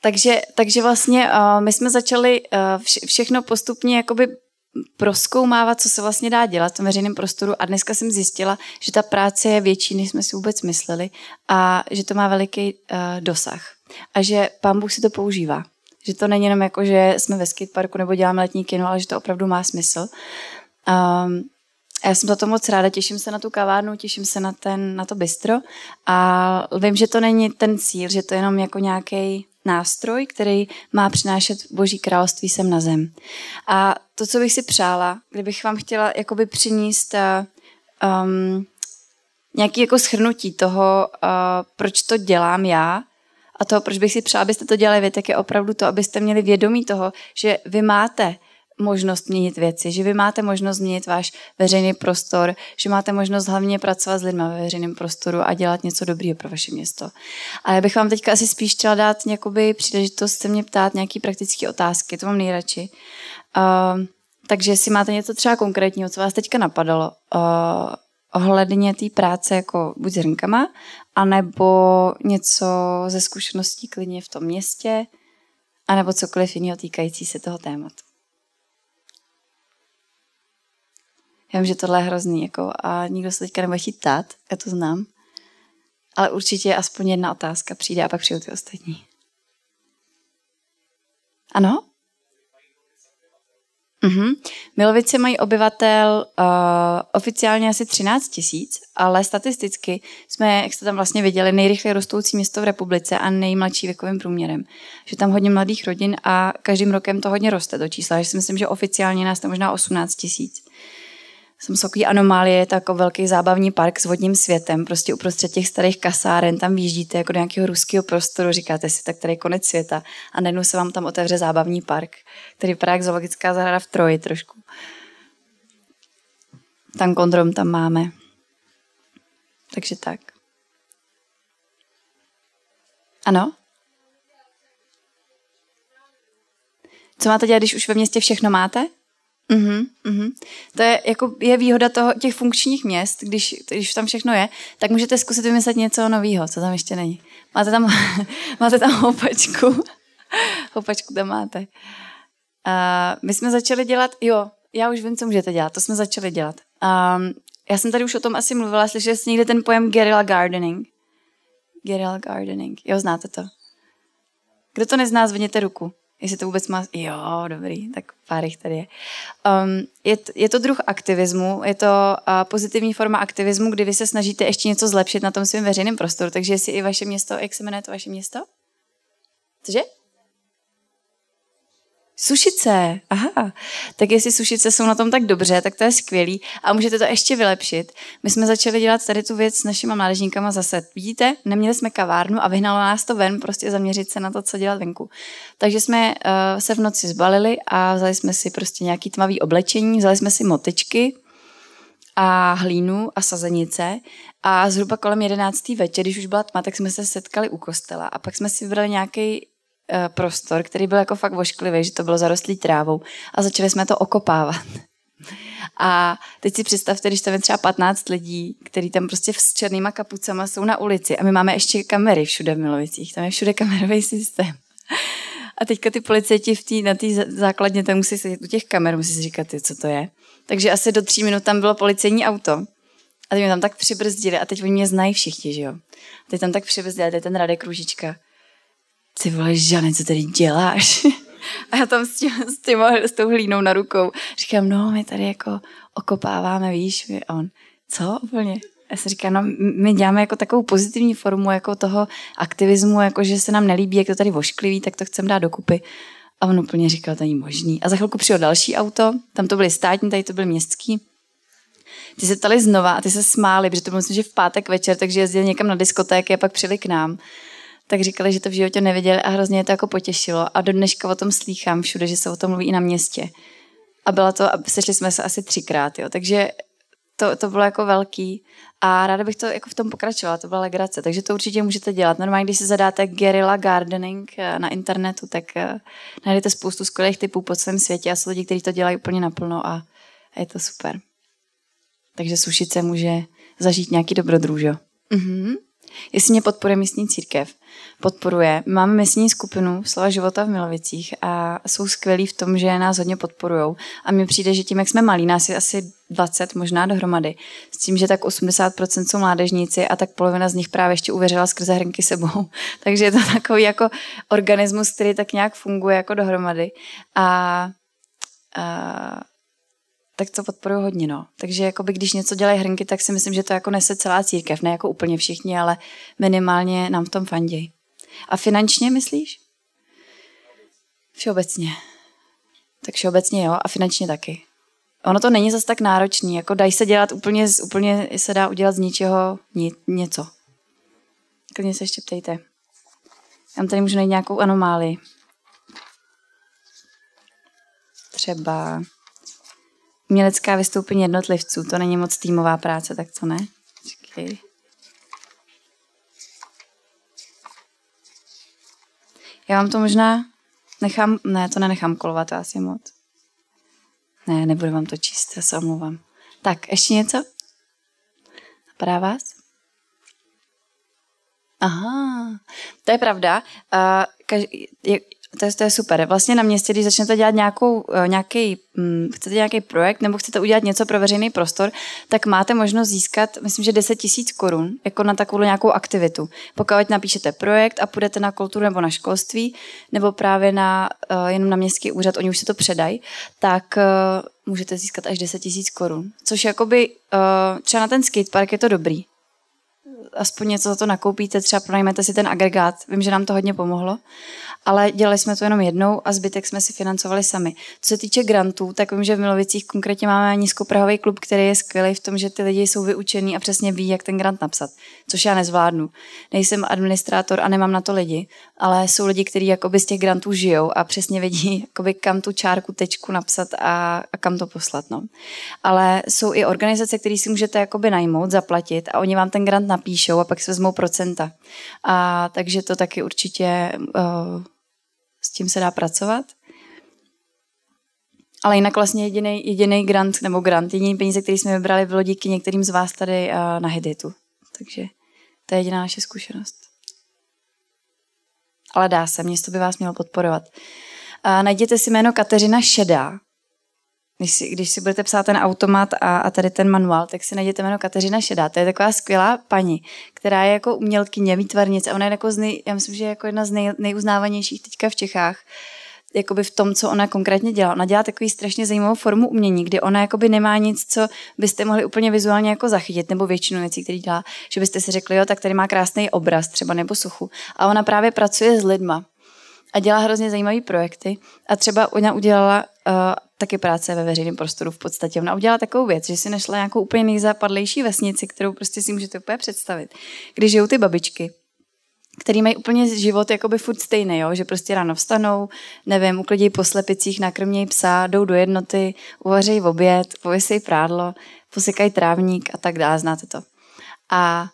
Takže, takže vlastně uh, my jsme začali uh, vše, všechno postupně jakoby proskoumávat, co se vlastně dá dělat v tom veřejném prostoru a dneska jsem zjistila, že ta práce je větší, než jsme si vůbec mysleli a že to má veliký uh, dosah a že pán Bůh si to používá. Že to není jenom jako, že jsme ve skateparku nebo děláme letní kino, ale že to opravdu má smysl. Um, a já jsem za to moc ráda, těším se na tu kavárnu, těším se na, ten, na to bistro a vím, že to není ten cíl, že to je jenom jako nějaký nástroj, který má přinášet Boží království sem na zem. A to, co bych si přála, kdybych vám chtěla jakoby přinést um, nějaký jako schrnutí toho, uh, proč to dělám já a toho, proč bych si přála, abyste to dělali vy, tak je opravdu to, abyste měli vědomí toho, že vy máte možnost měnit věci, že vy máte možnost změnit váš veřejný prostor, že máte možnost hlavně pracovat s lidmi ve veřejném prostoru a dělat něco dobrého pro vaše město. A já bych vám teďka asi spíš chtěla dát nějakoby příležitost se mě ptát nějaký praktické otázky, to mám nejradši. Uh, takže jestli máte něco třeba konkrétního, co vás teďka napadalo, uh, ohledně té práce jako buď s hrnkama, anebo něco ze zkušeností klidně v tom městě, anebo cokoliv jiného týkající se toho tématu. Já vím, že tohle je hrozný jako, a nikdo se teďka nebude chtít ptát, já to znám. Ale určitě aspoň jedna otázka přijde a pak přijdu ty ostatní. Ano? Mm-hmm. Milovice mají obyvatel uh, oficiálně asi 13 tisíc, ale statisticky jsme, jak jste tam vlastně viděli, nejrychleji rostoucí město v republice a nejmladší věkovým průměrem. Že tam hodně mladých rodin a každým rokem to hodně roste do čísla. Že si myslím, že oficiálně nás tam možná 18 tisíc jsem takový anomálie, je to jako velký zábavní park s vodním světem, prostě uprostřed těch starých kasáren, tam vyjíždíte jako do nějakého ruského prostoru, říkáte si, tak tady je konec světa a najednou se vám tam otevře zábavní park, který vypadá jak zoologická zahrada v Troji trošku. Tam kontrom tam máme. Takže tak. Ano? Co máte dělat, když už ve městě všechno máte? Mm-hmm, mm-hmm. To je, jako, je výhoda toho, těch funkčních měst, když, když tam všechno je, tak můžete zkusit vymyslet něco nového, co tam ještě není. Máte tam, máte tam houpačku. houpačku tam máte. Uh, my jsme začali dělat, jo, já už vím, co můžete dělat, to jsme začali dělat. Um, já jsem tady už o tom asi mluvila, slyšeli jste někdy ten pojem guerrilla gardening? Guerrilla gardening, jo, znáte to. Kdo to nezná, zvedněte ruku. Jestli to vůbec má... Jo, dobrý, tak pár jich tady je. Um, je, je to druh aktivismu, je to uh, pozitivní forma aktivismu, kdy vy se snažíte ještě něco zlepšit na tom svém veřejném prostoru. Takže jestli i vaše město, jak se jmenuje to vaše město? Cože? Sušice, aha. Tak jestli sušice jsou na tom tak dobře, tak to je skvělý a můžete to ještě vylepšit. My jsme začali dělat tady tu věc s našimi mládežníkama zase. Vidíte, neměli jsme kavárnu a vyhnalo nás to ven, prostě zaměřit se na to, co dělat venku. Takže jsme uh, se v noci zbalili a vzali jsme si prostě nějaký tmavý oblečení, vzali jsme si motičky a hlínu a sazenice a zhruba kolem 11. večer, když už byla tma, tak jsme se setkali u kostela a pak jsme si vybrali nějaký prostor, který byl jako fakt vošklivý, že to bylo zarostlý trávou a začali jsme to okopávat. A teď si představte, když tam je třeba 15 lidí, kteří tam prostě s černýma kapucama jsou na ulici a my máme ještě kamery všude v Milovicích, tam je všude kamerový systém. A teďka ty policajti v tý, na té základně tam musí sedět u těch kamer, musí si říkat, co to je. Takže asi do tří minut tam bylo policejní auto. A teď mě tam tak přibrzdili a teď oni mě znají všichni, že jo. A teď tam tak přibrzdili, teď ten Radek Růžička ty vole, Žane, co tady děláš? A já tam s, tím, s, tím, s tou hlínou na rukou říkám, no, my tady jako okopáváme, víš, a on, co úplně? Já si říkám, no, my děláme jako takovou pozitivní formu jako toho aktivismu, jako že se nám nelíbí, jak to tady vošklivý, tak to chceme dát dokupy. A on úplně říkal, to není možný. A za chvilku přijel další auto, tam to byly státní, tady to byl městský. Ty se ptali znova a ty se smáli, protože to bylo myslím, že v pátek večer, takže jezdili někam na diskotéky a pak přijeli k nám tak říkali, že to v životě neviděli a hrozně je to jako potěšilo. A do dneška o tom slýchám všude, že se o tom mluví i na městě. A byla to, sešli jsme se asi třikrát, jo. Takže to, to bylo jako velký. A ráda bych to jako v tom pokračovala, to byla legrace. Takže to určitě můžete dělat. Normálně, když si zadáte guerrilla gardening eh, na internetu, tak eh, najdete spoustu skvělých typů po celém světě a jsou lidi, kteří to dělají úplně naplno a, a je to super. Takže sušice může zažít nějaký dobrodružo. Mhm. Jestli mě podporuje místní církev, podporuje. Máme místní skupinu Slova života v Milovicích a jsou skvělí v tom, že nás hodně podporují. A mně přijde, že tím, jak jsme malí, nás je asi 20 možná dohromady, s tím, že tak 80% jsou mládežníci a tak polovina z nich právě ještě uvěřila skrze hrnky sebou. Takže je to takový jako organismus, který tak nějak funguje jako dohromady. A, a tak to podporuji hodně, no. Takže jakoby, když něco dělají hrnky, tak si myslím, že to jako nese celá církev, ne jako úplně všichni, ale minimálně nám v tom fandějí. A finančně myslíš? Všeobecně. Tak všeobecně jo a finančně taky. Ono to není zase tak náročný, jako dají se dělat úplně, úplně se dá udělat z ničeho ni, něco. Klidně se ještě ptejte. Já tady můžu najít nějakou anomálii. Třeba umělecká vystoupení jednotlivců, to není moc týmová práce, tak co ne? Počkej. Já vám to možná nechám, ne, to nenechám kolovat, to asi moc. Ne, nebudu vám to číst, já se omlouvám. Tak, ještě něco? Napadá vás? Aha, to je pravda. Uh, kaž, je, to je, to je super. Vlastně na městě, když začnete dělat nějakou, eh, nějaký, hm, chcete nějaký projekt nebo chcete udělat něco pro veřejný prostor, tak máte možnost získat, myslím, že 10 tisíc korun jako na takovou nějakou aktivitu. Pokud napíšete projekt a půjdete na kulturu nebo na školství, nebo právě na, uh, jenom na městský úřad, oni už se to předají, tak uh, můžete získat až 10 tisíc korun. Což jakoby, třeba na ten skatepark je to dobrý aspoň něco za to nakoupíte, třeba pronajmete si ten agregát. Vím, že nám to hodně pomohlo, ale dělali jsme to jenom jednou a zbytek jsme si financovali sami. Co se týče grantů, tak vím, že v Milovicích konkrétně máme nízkoprahový klub, který je skvělý v tom, že ty lidi jsou vyučení a přesně ví, jak ten grant napsat, což já nezvládnu. Nejsem administrátor a nemám na to lidi, ale jsou lidi, kteří jakoby z těch grantů žijou a přesně vědí, jakoby kam tu čárku, tečku napsat a, a kam to poslat. No. Ale jsou i organizace, které si můžete jakoby najmout, zaplatit a oni vám ten grant napíšou a pak se vezmou procenta. A takže to taky určitě uh, s tím se dá pracovat. Ale jinak vlastně jediný, jediný grant, nebo grant, jediný peníze, který jsme vybrali, bylo díky některým z vás tady uh, na Hiditu. Takže to je jediná naše zkušenost. Ale dá se, město by vás mělo podporovat. Uh, najděte si jméno Kateřina Šedá. Když si, když si budete psát ten automat a, a tady ten manuál, tak si najděte jméno Kateřina Šedá. To je taková skvělá paní, která je jako umělkyně, výtvarnice a ona je jako z nej, já myslím, že je jako jedna z nej, nejuznávanějších teďka v Čechách jakoby v tom, co ona konkrétně dělá. Ona dělá takový strašně zajímavou formu umění, kdy ona jakoby nemá nic, co byste mohli úplně vizuálně jako zachytit, nebo většinu věcí, které dělá, že byste si řekli, jo, tak tady má krásný obraz třeba nebo suchu. A ona právě pracuje s lidma a dělá hrozně zajímavé projekty. A třeba ona udělala uh, taky práce ve veřejném prostoru v podstatě. Ona udělala takovou věc, že si našla nějakou úplně nejzápadlejší vesnici, kterou prostě si můžete úplně představit. Když žijou ty babičky, který mají úplně život jakoby furt stejný, jo? že prostě ráno vstanou, nevím, uklidí po slepicích, nakrmějí psa, jdou do jednoty, uvařejí v oběd, pověsejí prádlo, posekají trávník a tak dále, znáte to. A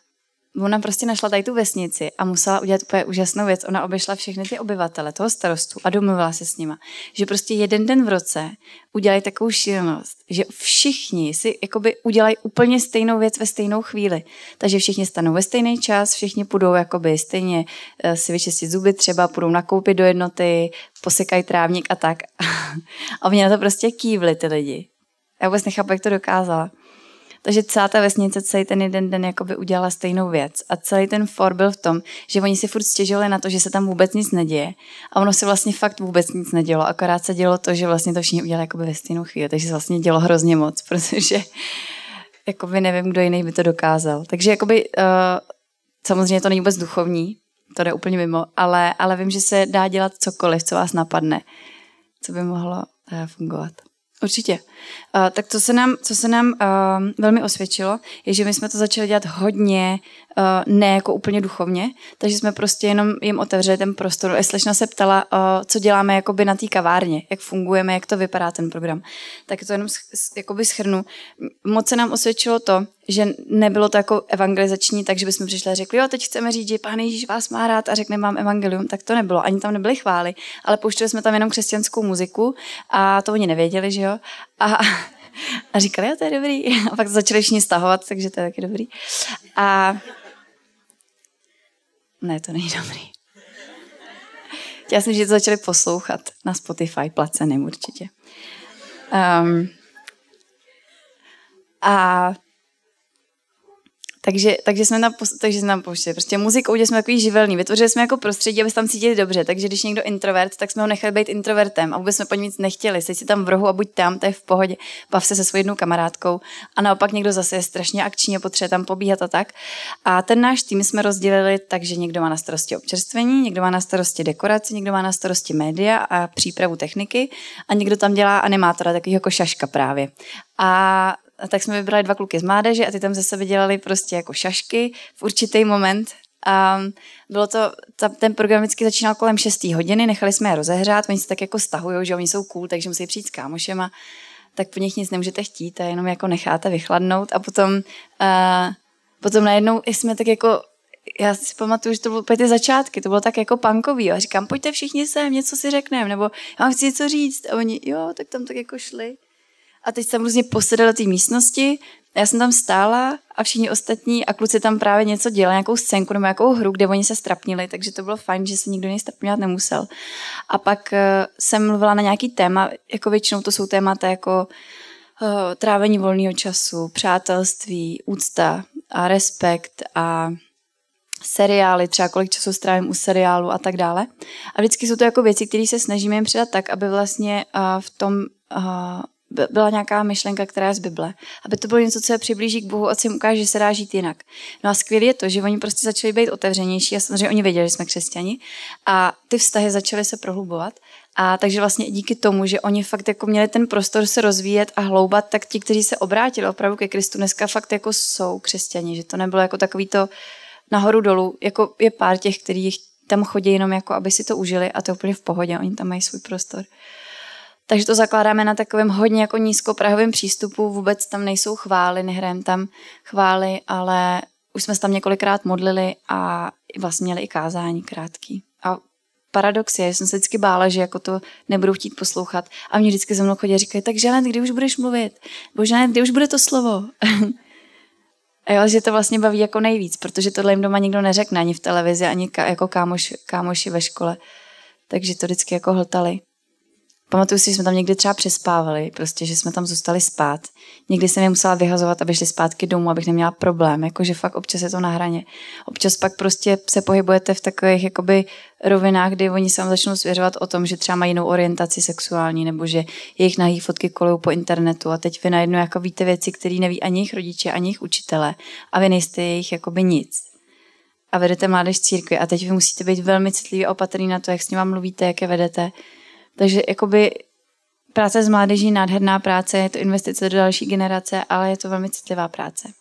ona prostě našla tady tu vesnici a musela udělat úplně úžasnou věc. Ona obešla všechny ty obyvatele toho starostu a domluvila se s nima, že prostě jeden den v roce udělají takovou šílenost, že všichni si jakoby udělají úplně stejnou věc ve stejnou chvíli. Takže všichni stanou ve stejný čas, všichni půjdou jakoby stejně eh, si vyčistit zuby třeba, půjdou nakoupit do jednoty, posekají trávník a tak. a oni na to prostě kývli ty lidi. Já vůbec nechápu, jak to dokázala. Takže celá ta vesnice celý ten jeden den jakoby udělala stejnou věc. A celý ten for byl v tom, že oni si furt stěžovali na to, že se tam vůbec nic neděje. A ono se vlastně fakt vůbec nic nedělo. Akorát se dělo to, že vlastně to všichni udělali jakoby ve stejnou chvíli. Takže se vlastně dělo hrozně moc, protože jakoby nevím, kdo jiný by to dokázal. Takže jakoby, uh, samozřejmě to není vůbec duchovní, to jde úplně mimo, ale, ale vím, že se dá dělat cokoliv, co vás napadne, co by mohlo uh, fungovat. Určitě. Uh, tak co se nám, co se nám uh, velmi osvědčilo, je, že my jsme to začali dělat hodně ne jako úplně duchovně, takže jsme prostě jenom jim otevřeli ten prostor. Slečna se ptala, uh, co děláme jakoby na té kavárně, jak fungujeme, jak to vypadá ten program. Tak to jenom jakoby schrnu. Moc se nám osvědčilo to, že nebylo to jako evangelizační, takže bychom přišli a řekli, jo, teď chceme říct, že pán Ježíš vás má rád a řekne vám evangelium, tak to nebylo. Ani tam nebyly chvály, ale pouštěli jsme tam jenom křesťanskou muziku a to oni nevěděli, že jo. A, a říkali, jo, to je dobrý. A pak začali všichni stahovat, takže to je taky dobrý. A ne, to není dobrý. Já jsem, že to začali poslouchat na Spotify, placeným určitě. Um, a takže, takže jsme tam, takže jsme tam pouštěli. Prostě muzikou, jsme takový živelný. Vytvořili jsme jako prostředí, aby se tam cítili dobře. Takže když někdo introvert, tak jsme ho nechali být introvertem a vůbec jsme po něm nic nechtěli. Seď si tam v rohu a buď tam, to je v pohodě. Bav se se svou jednou kamarádkou. A naopak někdo zase je strašně akční a potřebuje tam pobíhat a tak. A ten náš tým jsme rozdělili tak, že někdo má na starosti občerstvení, někdo má na starosti dekoraci, někdo má na starosti média a přípravu techniky a někdo tam dělá animátora, takový jako šaška právě. A a tak jsme vybrali dva kluky z mládeže a ty tam ze sebe dělali prostě jako šašky v určitý moment. A bylo to, ta, ten program vždycky začínal kolem 6 hodiny, nechali jsme je rozehřát, oni se tak jako stahují, že oni jsou cool, takže musí přijít s kámošema, tak po nich nic nemůžete chtít a jenom jako necháte vychladnout a potom, uh, potom najednou jsme tak jako já si pamatuju, že to bylo ty začátky, to bylo tak jako punkový. A říkám, pojďte všichni sem, něco si řekneme, nebo já vám chci něco říct. A oni, jo, tak tam tak jako šli. A teď jsem různě posedala té místnosti, já jsem tam stála a všichni ostatní a kluci tam právě něco dělali, nějakou scénku nebo nějakou hru, kde oni se strapnili, takže to bylo fajn, že se nikdo něj strapňovat nemusel. A pak uh, jsem mluvila na nějaký téma, jako většinou to jsou témata jako uh, trávení volného času, přátelství, úcta a respekt a seriály, třeba kolik času strávím u seriálu a tak dále. A vždycky jsou to jako věci, které se snažíme jim předat tak, aby vlastně uh, v tom byla nějaká myšlenka, která je z Bible. Aby to bylo něco, co je přiblíží k Bohu a co jim ukáže, že se dá žít jinak. No a skvělé je to, že oni prostě začali být otevřenější a samozřejmě oni věděli, že jsme křesťani a ty vztahy začaly se prohlubovat. A takže vlastně díky tomu, že oni fakt jako měli ten prostor se rozvíjet a hloubat, tak ti, kteří se obrátili opravdu ke Kristu, dneska fakt jako jsou křesťani, že to nebylo jako takový to nahoru dolů, jako je pár těch, kteří tam chodí jenom jako, aby si to užili a to je úplně v pohodě, oni tam mají svůj prostor. Takže to zakládáme na takovém hodně jako nízkoprahovém přístupu, vůbec tam nejsou chvály, nehrajeme tam chvály, ale už jsme se tam několikrát modlili a vlastně měli i kázání krátký. A paradox je, že jsem se vždycky bála, že jako to nebudu chtít poslouchat. A mě vždycky ze mnou chodí a říkají, tak Žanet, kdy už budeš mluvit? Bože, kdy už bude to slovo? a jo, že to vlastně baví jako nejvíc, protože tohle jim doma nikdo neřekne, ani v televizi, ani ka, jako kámoš, kámoši ve škole. Takže to vždycky jako hltali. Pamatuju si, že jsme tam někdy třeba přespávali, prostě, že jsme tam zůstali spát. Někdy jsem je musela vyhazovat, aby šli zpátky domů, abych neměla problém, jakože fakt občas je to na hraně. Občas pak prostě se pohybujete v takových jakoby rovinách, kdy oni se vám začnou svěřovat o tom, že třeba mají jinou orientaci sexuální, nebo že jejich nahý fotky kolují po internetu a teď vy najednou jako víte věci, které neví ani jejich rodiče, ani jejich učitele a vy nejste jejich jakoby nic a vedete mládež církvi a teď vy musíte být velmi citlivý a opatrný na to, jak s ním mluvíte, jak je vedete, takže jakoby práce s mládeží nádherná práce, je to investice do další generace, ale je to velmi citlivá práce.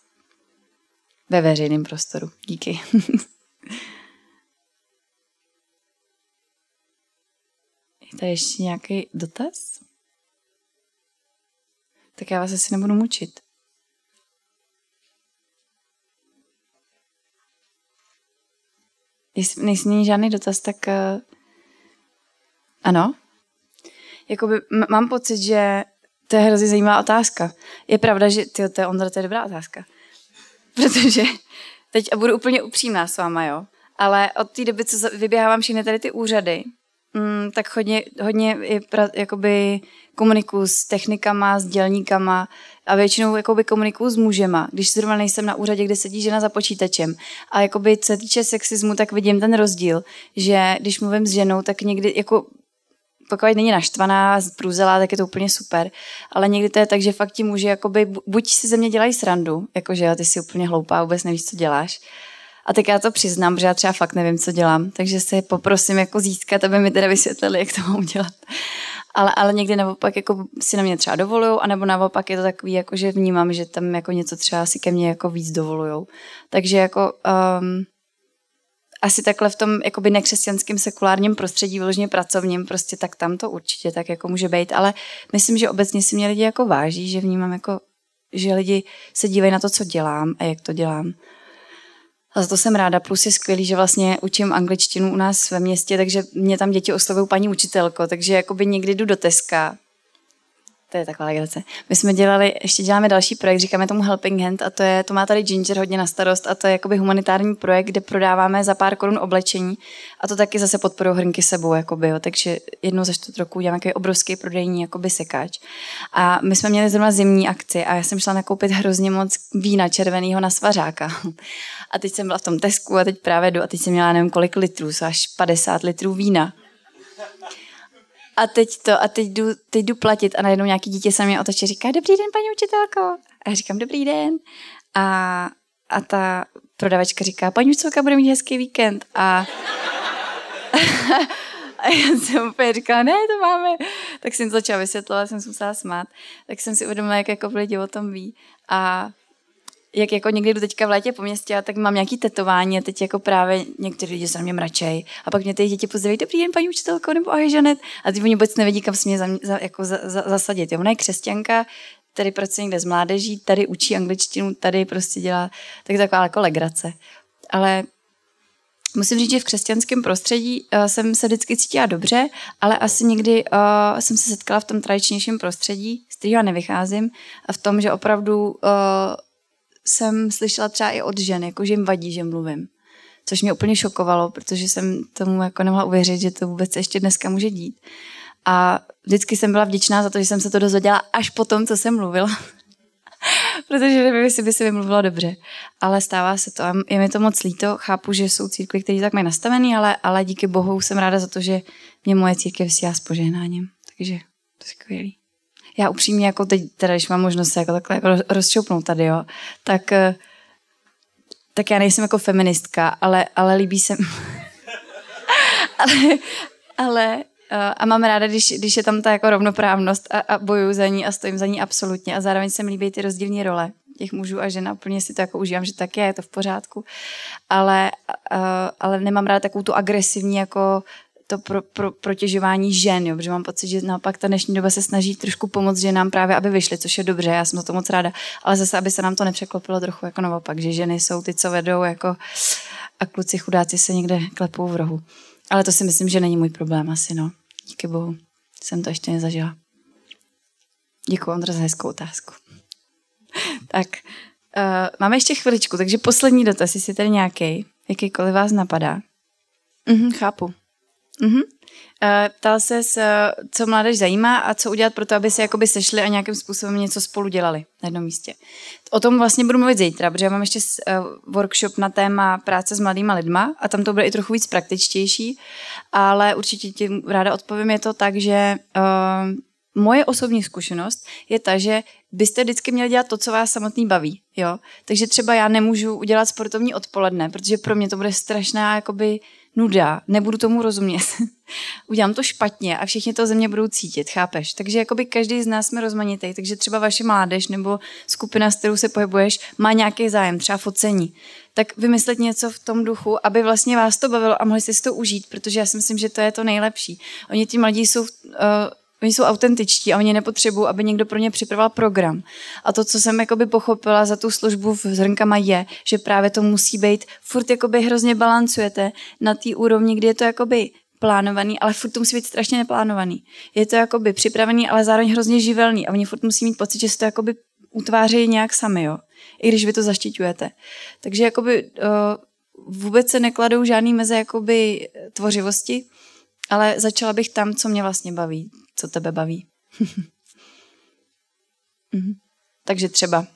Ve veřejném prostoru. Díky. je tady ještě nějaký dotaz? Tak já vás asi nebudu mučit. Jestli nejsme žádný dotaz, tak uh, ano jakoby m- mám pocit, že to je hrozně zajímavá otázka. Je pravda, že ty, to je, Ondra, to je dobrá otázka. Protože teď a budu úplně upřímná s váma, jo. Ale od té doby, co vyběhávám všechny tady ty úřady, mm, tak hodně, hodně je pra, jakoby komunikuju s technikama, s dělníkama a většinou jakoby komunikuju s mužema, když zrovna nejsem na úřadě, kde sedí žena za počítačem. A jakoby, co se týče sexismu, tak vidím ten rozdíl, že když mluvím s ženou, tak někdy jako pokud není naštvaná, zprůzelá, tak je to úplně super. Ale někdy to je tak, že fakt ti muži jakoby, buď si ze mě dělají srandu, jakože ty jsi úplně hloupá, vůbec nevíš, co děláš. A tak já to přiznám, protože já třeba fakt nevím, co dělám. Takže se poprosím jako získat, aby mi teda vysvětlili, jak to mám dělat. Ale, ale někdy naopak jako si na mě třeba dovolují, anebo naopak je to takový, jako že vnímám, že tam jako něco třeba si ke mně jako víc dovolujou. Takže jako um, asi takhle v tom jakoby nekřesťanském sekulárním prostředí, vyloženě pracovním, prostě tak tam to určitě tak jako může být, ale myslím, že obecně si mě lidi jako váží, že vnímám jako, že lidi se dívají na to, co dělám a jak to dělám. A za to jsem ráda. Plus je skvělý, že vlastně učím angličtinu u nás ve městě, takže mě tam děti oslovují paní učitelko, takže jakoby někdy jdu do Teska to je taková legrace. My jsme dělali, ještě děláme další projekt, říkáme tomu Helping Hand a to, je, to má tady Ginger hodně na starost a to je jakoby humanitární projekt, kde prodáváme za pár korun oblečení a to taky zase podporují hrnky sebou, jakoby, jo. takže jednou za čtvrt roku děláme takový obrovský prodejní jakoby sekáč. A my jsme měli zrovna zimní akci a já jsem šla nakoupit hrozně moc vína červeného na svařáka. A teď jsem byla v tom Tesku a teď právě jdu a teď jsem měla nevím kolik litrů, až 50 litrů vína a teď to, a teď jdu, teď jdu platit a najednou nějaký dítě se mě otočí říká, dobrý den, paní učitelko. A já říkám, dobrý den. A, a ta prodavačka říká, paní učitelka bude mít hezký víkend. A, a já jsem úplně říkala, ne, to máme. Tak jsem začala vysvětlovat, jsem se musela smát. Tak jsem si uvědomila, jak jako lidi o tom ví. A jak jako někdy jdu teďka v létě po městě a tak mám nějaký tetování a teď jako právě někteří lidi se na mě mračej a pak mě ty děti pozdraví, dobrý den paní učitelko nebo ahoj Žanet a ty oni vůbec nevědí, kam se mě za, za, jako za, za, zasadit. Jo, ona je křesťanka, tady pracuje někde s mládeží, tady učí angličtinu, tady prostě dělá tak taková jako legrace. Ale musím říct, že v křesťanském prostředí uh, jsem se vždycky cítila dobře, ale asi někdy uh, jsem se setkala v tom tradičnějším prostředí z kterého nevycházím, a v tom, že opravdu uh, jsem slyšela třeba i od žen, jako že jim vadí, že mluvím. Což mě úplně šokovalo, protože jsem tomu jako nemohla uvěřit, že to vůbec ještě dneska může dít. A vždycky jsem byla vděčná za to, že jsem se to dozvěděla až po tom, co jsem mluvila. protože nevím, jestli by se vymluvilo dobře. Ale stává se to a je mi to moc líto. Chápu, že jsou církve, které tak mají nastavený, ale, ale díky bohu jsem ráda za to, že mě moje církev vysílá s požehnáním. Takže to je skvělý. Já upřímně, jako teď, teda, když mám možnost se jako takhle jako rozšoupnout tady, jo, tak, eh, tak já nejsem jako feministka, ale, ale líbí se ale, ale a mám ráda, když, když je tam ta jako rovnoprávnost a, a bojuju za ní a stojím za ní absolutně a zároveň se mi líbí ty rozdílné role těch mužů a žen úplně si to jako užívám, že tak je, je to v pořádku, ale, uh, ale nemám ráda takovou tu agresivní jako to pro, pro, protěžování žen, jo, protože mám pocit, že naopak ta dnešní doba se snaží trošku pomoct ženám právě, aby vyšly, což je dobře, já jsem to moc ráda, ale zase, aby se nám to nepřeklopilo trochu jako naopak, že ženy jsou ty, co vedou jako a kluci chudáci se někde klepou v rohu. Ale to si myslím, že není můj problém asi, no. Díky bohu. Jsem to ještě nezažila. Děkuji, Ondra, za hezkou otázku. tak, uh, máme ještě chviličku, takže poslední dotaz, jestli tady nějaký, jakýkoliv vás napadá. Mhm, chápu. Mhm. Uh, ptal se, co mládež zajímá a co udělat pro to, aby se jakoby sešli a nějakým způsobem něco spolu dělali na jednom místě. O tom vlastně budu mluvit zítra, protože já mám ještě uh, workshop na téma práce s mladýma lidma a tam to bude i trochu víc praktičtější, ale určitě ti ráda odpovím, je to tak, že uh, moje osobní zkušenost je ta, že byste vždycky měli dělat to, co vás samotný baví. Jo? Takže třeba já nemůžu udělat sportovní odpoledne, protože pro mě to bude strašná jakoby nuda, nebudu tomu rozumět. Udělám to špatně a všichni to ze mě budou cítit, chápeš? Takže jakoby každý z nás jsme rozmanitý, takže třeba vaše mládež nebo skupina, s kterou se pohybuješ, má nějaký zájem, třeba focení. Tak vymyslet něco v tom duchu, aby vlastně vás to bavilo a mohli jste si to užít, protože já si myslím, že to je to nejlepší. Oni ti mladí jsou uh, Oni jsou autentičtí a oni nepotřebují, aby někdo pro ně připravoval program. A to, co jsem jakoby pochopila za tu službu v zrnkama je, že právě to musí být, furt jakoby hrozně balancujete na té úrovni, kdy je to jakoby plánovaný, ale furt to musí být strašně neplánovaný. Je to jakoby připravený, ale zároveň hrozně živelný a oni furt musí mít pocit, že se to jakoby utvářejí nějak sami, jo. I když vy to zaštiťujete. Takže jakoby uh, vůbec se nekladou žádný meze jakoby tvořivosti, ale začala bych tam, co mě vlastně baví co tebe baví. mhm. Takže třeba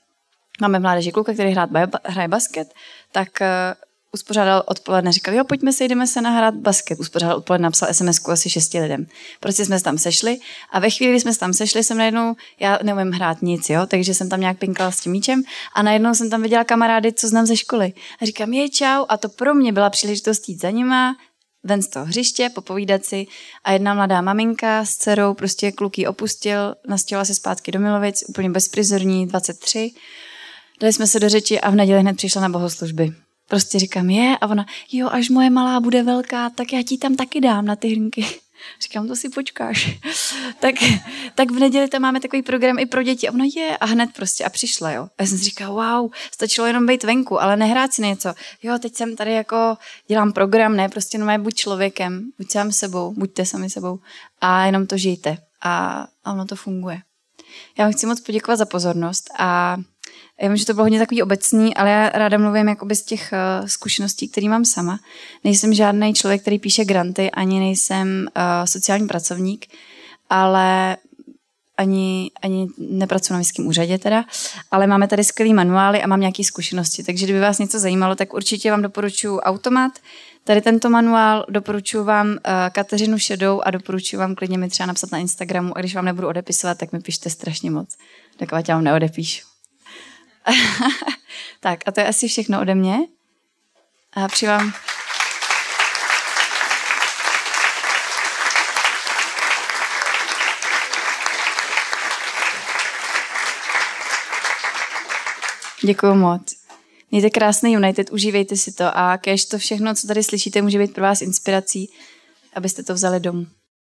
máme v mládeži kluka, který hrát, hraje basket, tak uh, uspořádal odpoledne, říkal, jo, pojďme se, jdeme se nahrát basket. Uspořádal odpoledne, napsal sms asi šesti lidem. Prostě jsme se tam sešli a ve chvíli, kdy jsme se tam sešli, jsem najednou, já neumím hrát nic, jo, takže jsem tam nějak pinkala s tím míčem a najednou jsem tam viděla kamarády, co znám ze školy. A říkám, je čau, a to pro mě byla příležitost jít za nima, ven z toho hřiště, popovídat si a jedna mladá maminka s dcerou prostě kluky opustil, nastěla se zpátky do Milovic, úplně bezprizorní, 23. Dali jsme se do řeči a v neděli hned přišla na bohoslužby. Prostě říkám, je, a ona, jo, až moje malá bude velká, tak já ti tam taky dám na ty hrnky. Říkám, to si počkáš. tak, tak v neděli tam máme takový program i pro děti. A ona je a hned prostě a přišla, jo. A já jsem si říkala, wow, stačilo jenom být venku, ale nehrát si něco. Jo, teď jsem tady jako, dělám program, ne, prostě jenom buď člověkem, buď sám sebou, buďte sami sebou a jenom to žijte. A, a ono to funguje. Já vám chci moc poděkovat za pozornost a já vím, že to bylo hodně takový obecný, ale já ráda mluvím jakoby z těch uh, zkušeností, které mám sama. Nejsem žádný člověk, který píše granty, ani nejsem uh, sociální pracovník, ale ani, ani nepracuji na městském úřadě teda, ale máme tady skvělý manuály a mám nějaké zkušenosti, takže kdyby vás něco zajímalo, tak určitě vám doporučuji Automat, tady tento manuál, doporučuji vám uh, Kateřinu Šedou a doporučuji vám klidně mi třeba napsat na Instagramu a když vám nebudu odepisovat, tak mi pište strašně moc. Tak já vám neodepíšu. tak a to je asi všechno ode mě. A při vám... Děkuji moc. Mějte krásný United, užívejte si to a kež to všechno, co tady slyšíte, může být pro vás inspirací, abyste to vzali domů.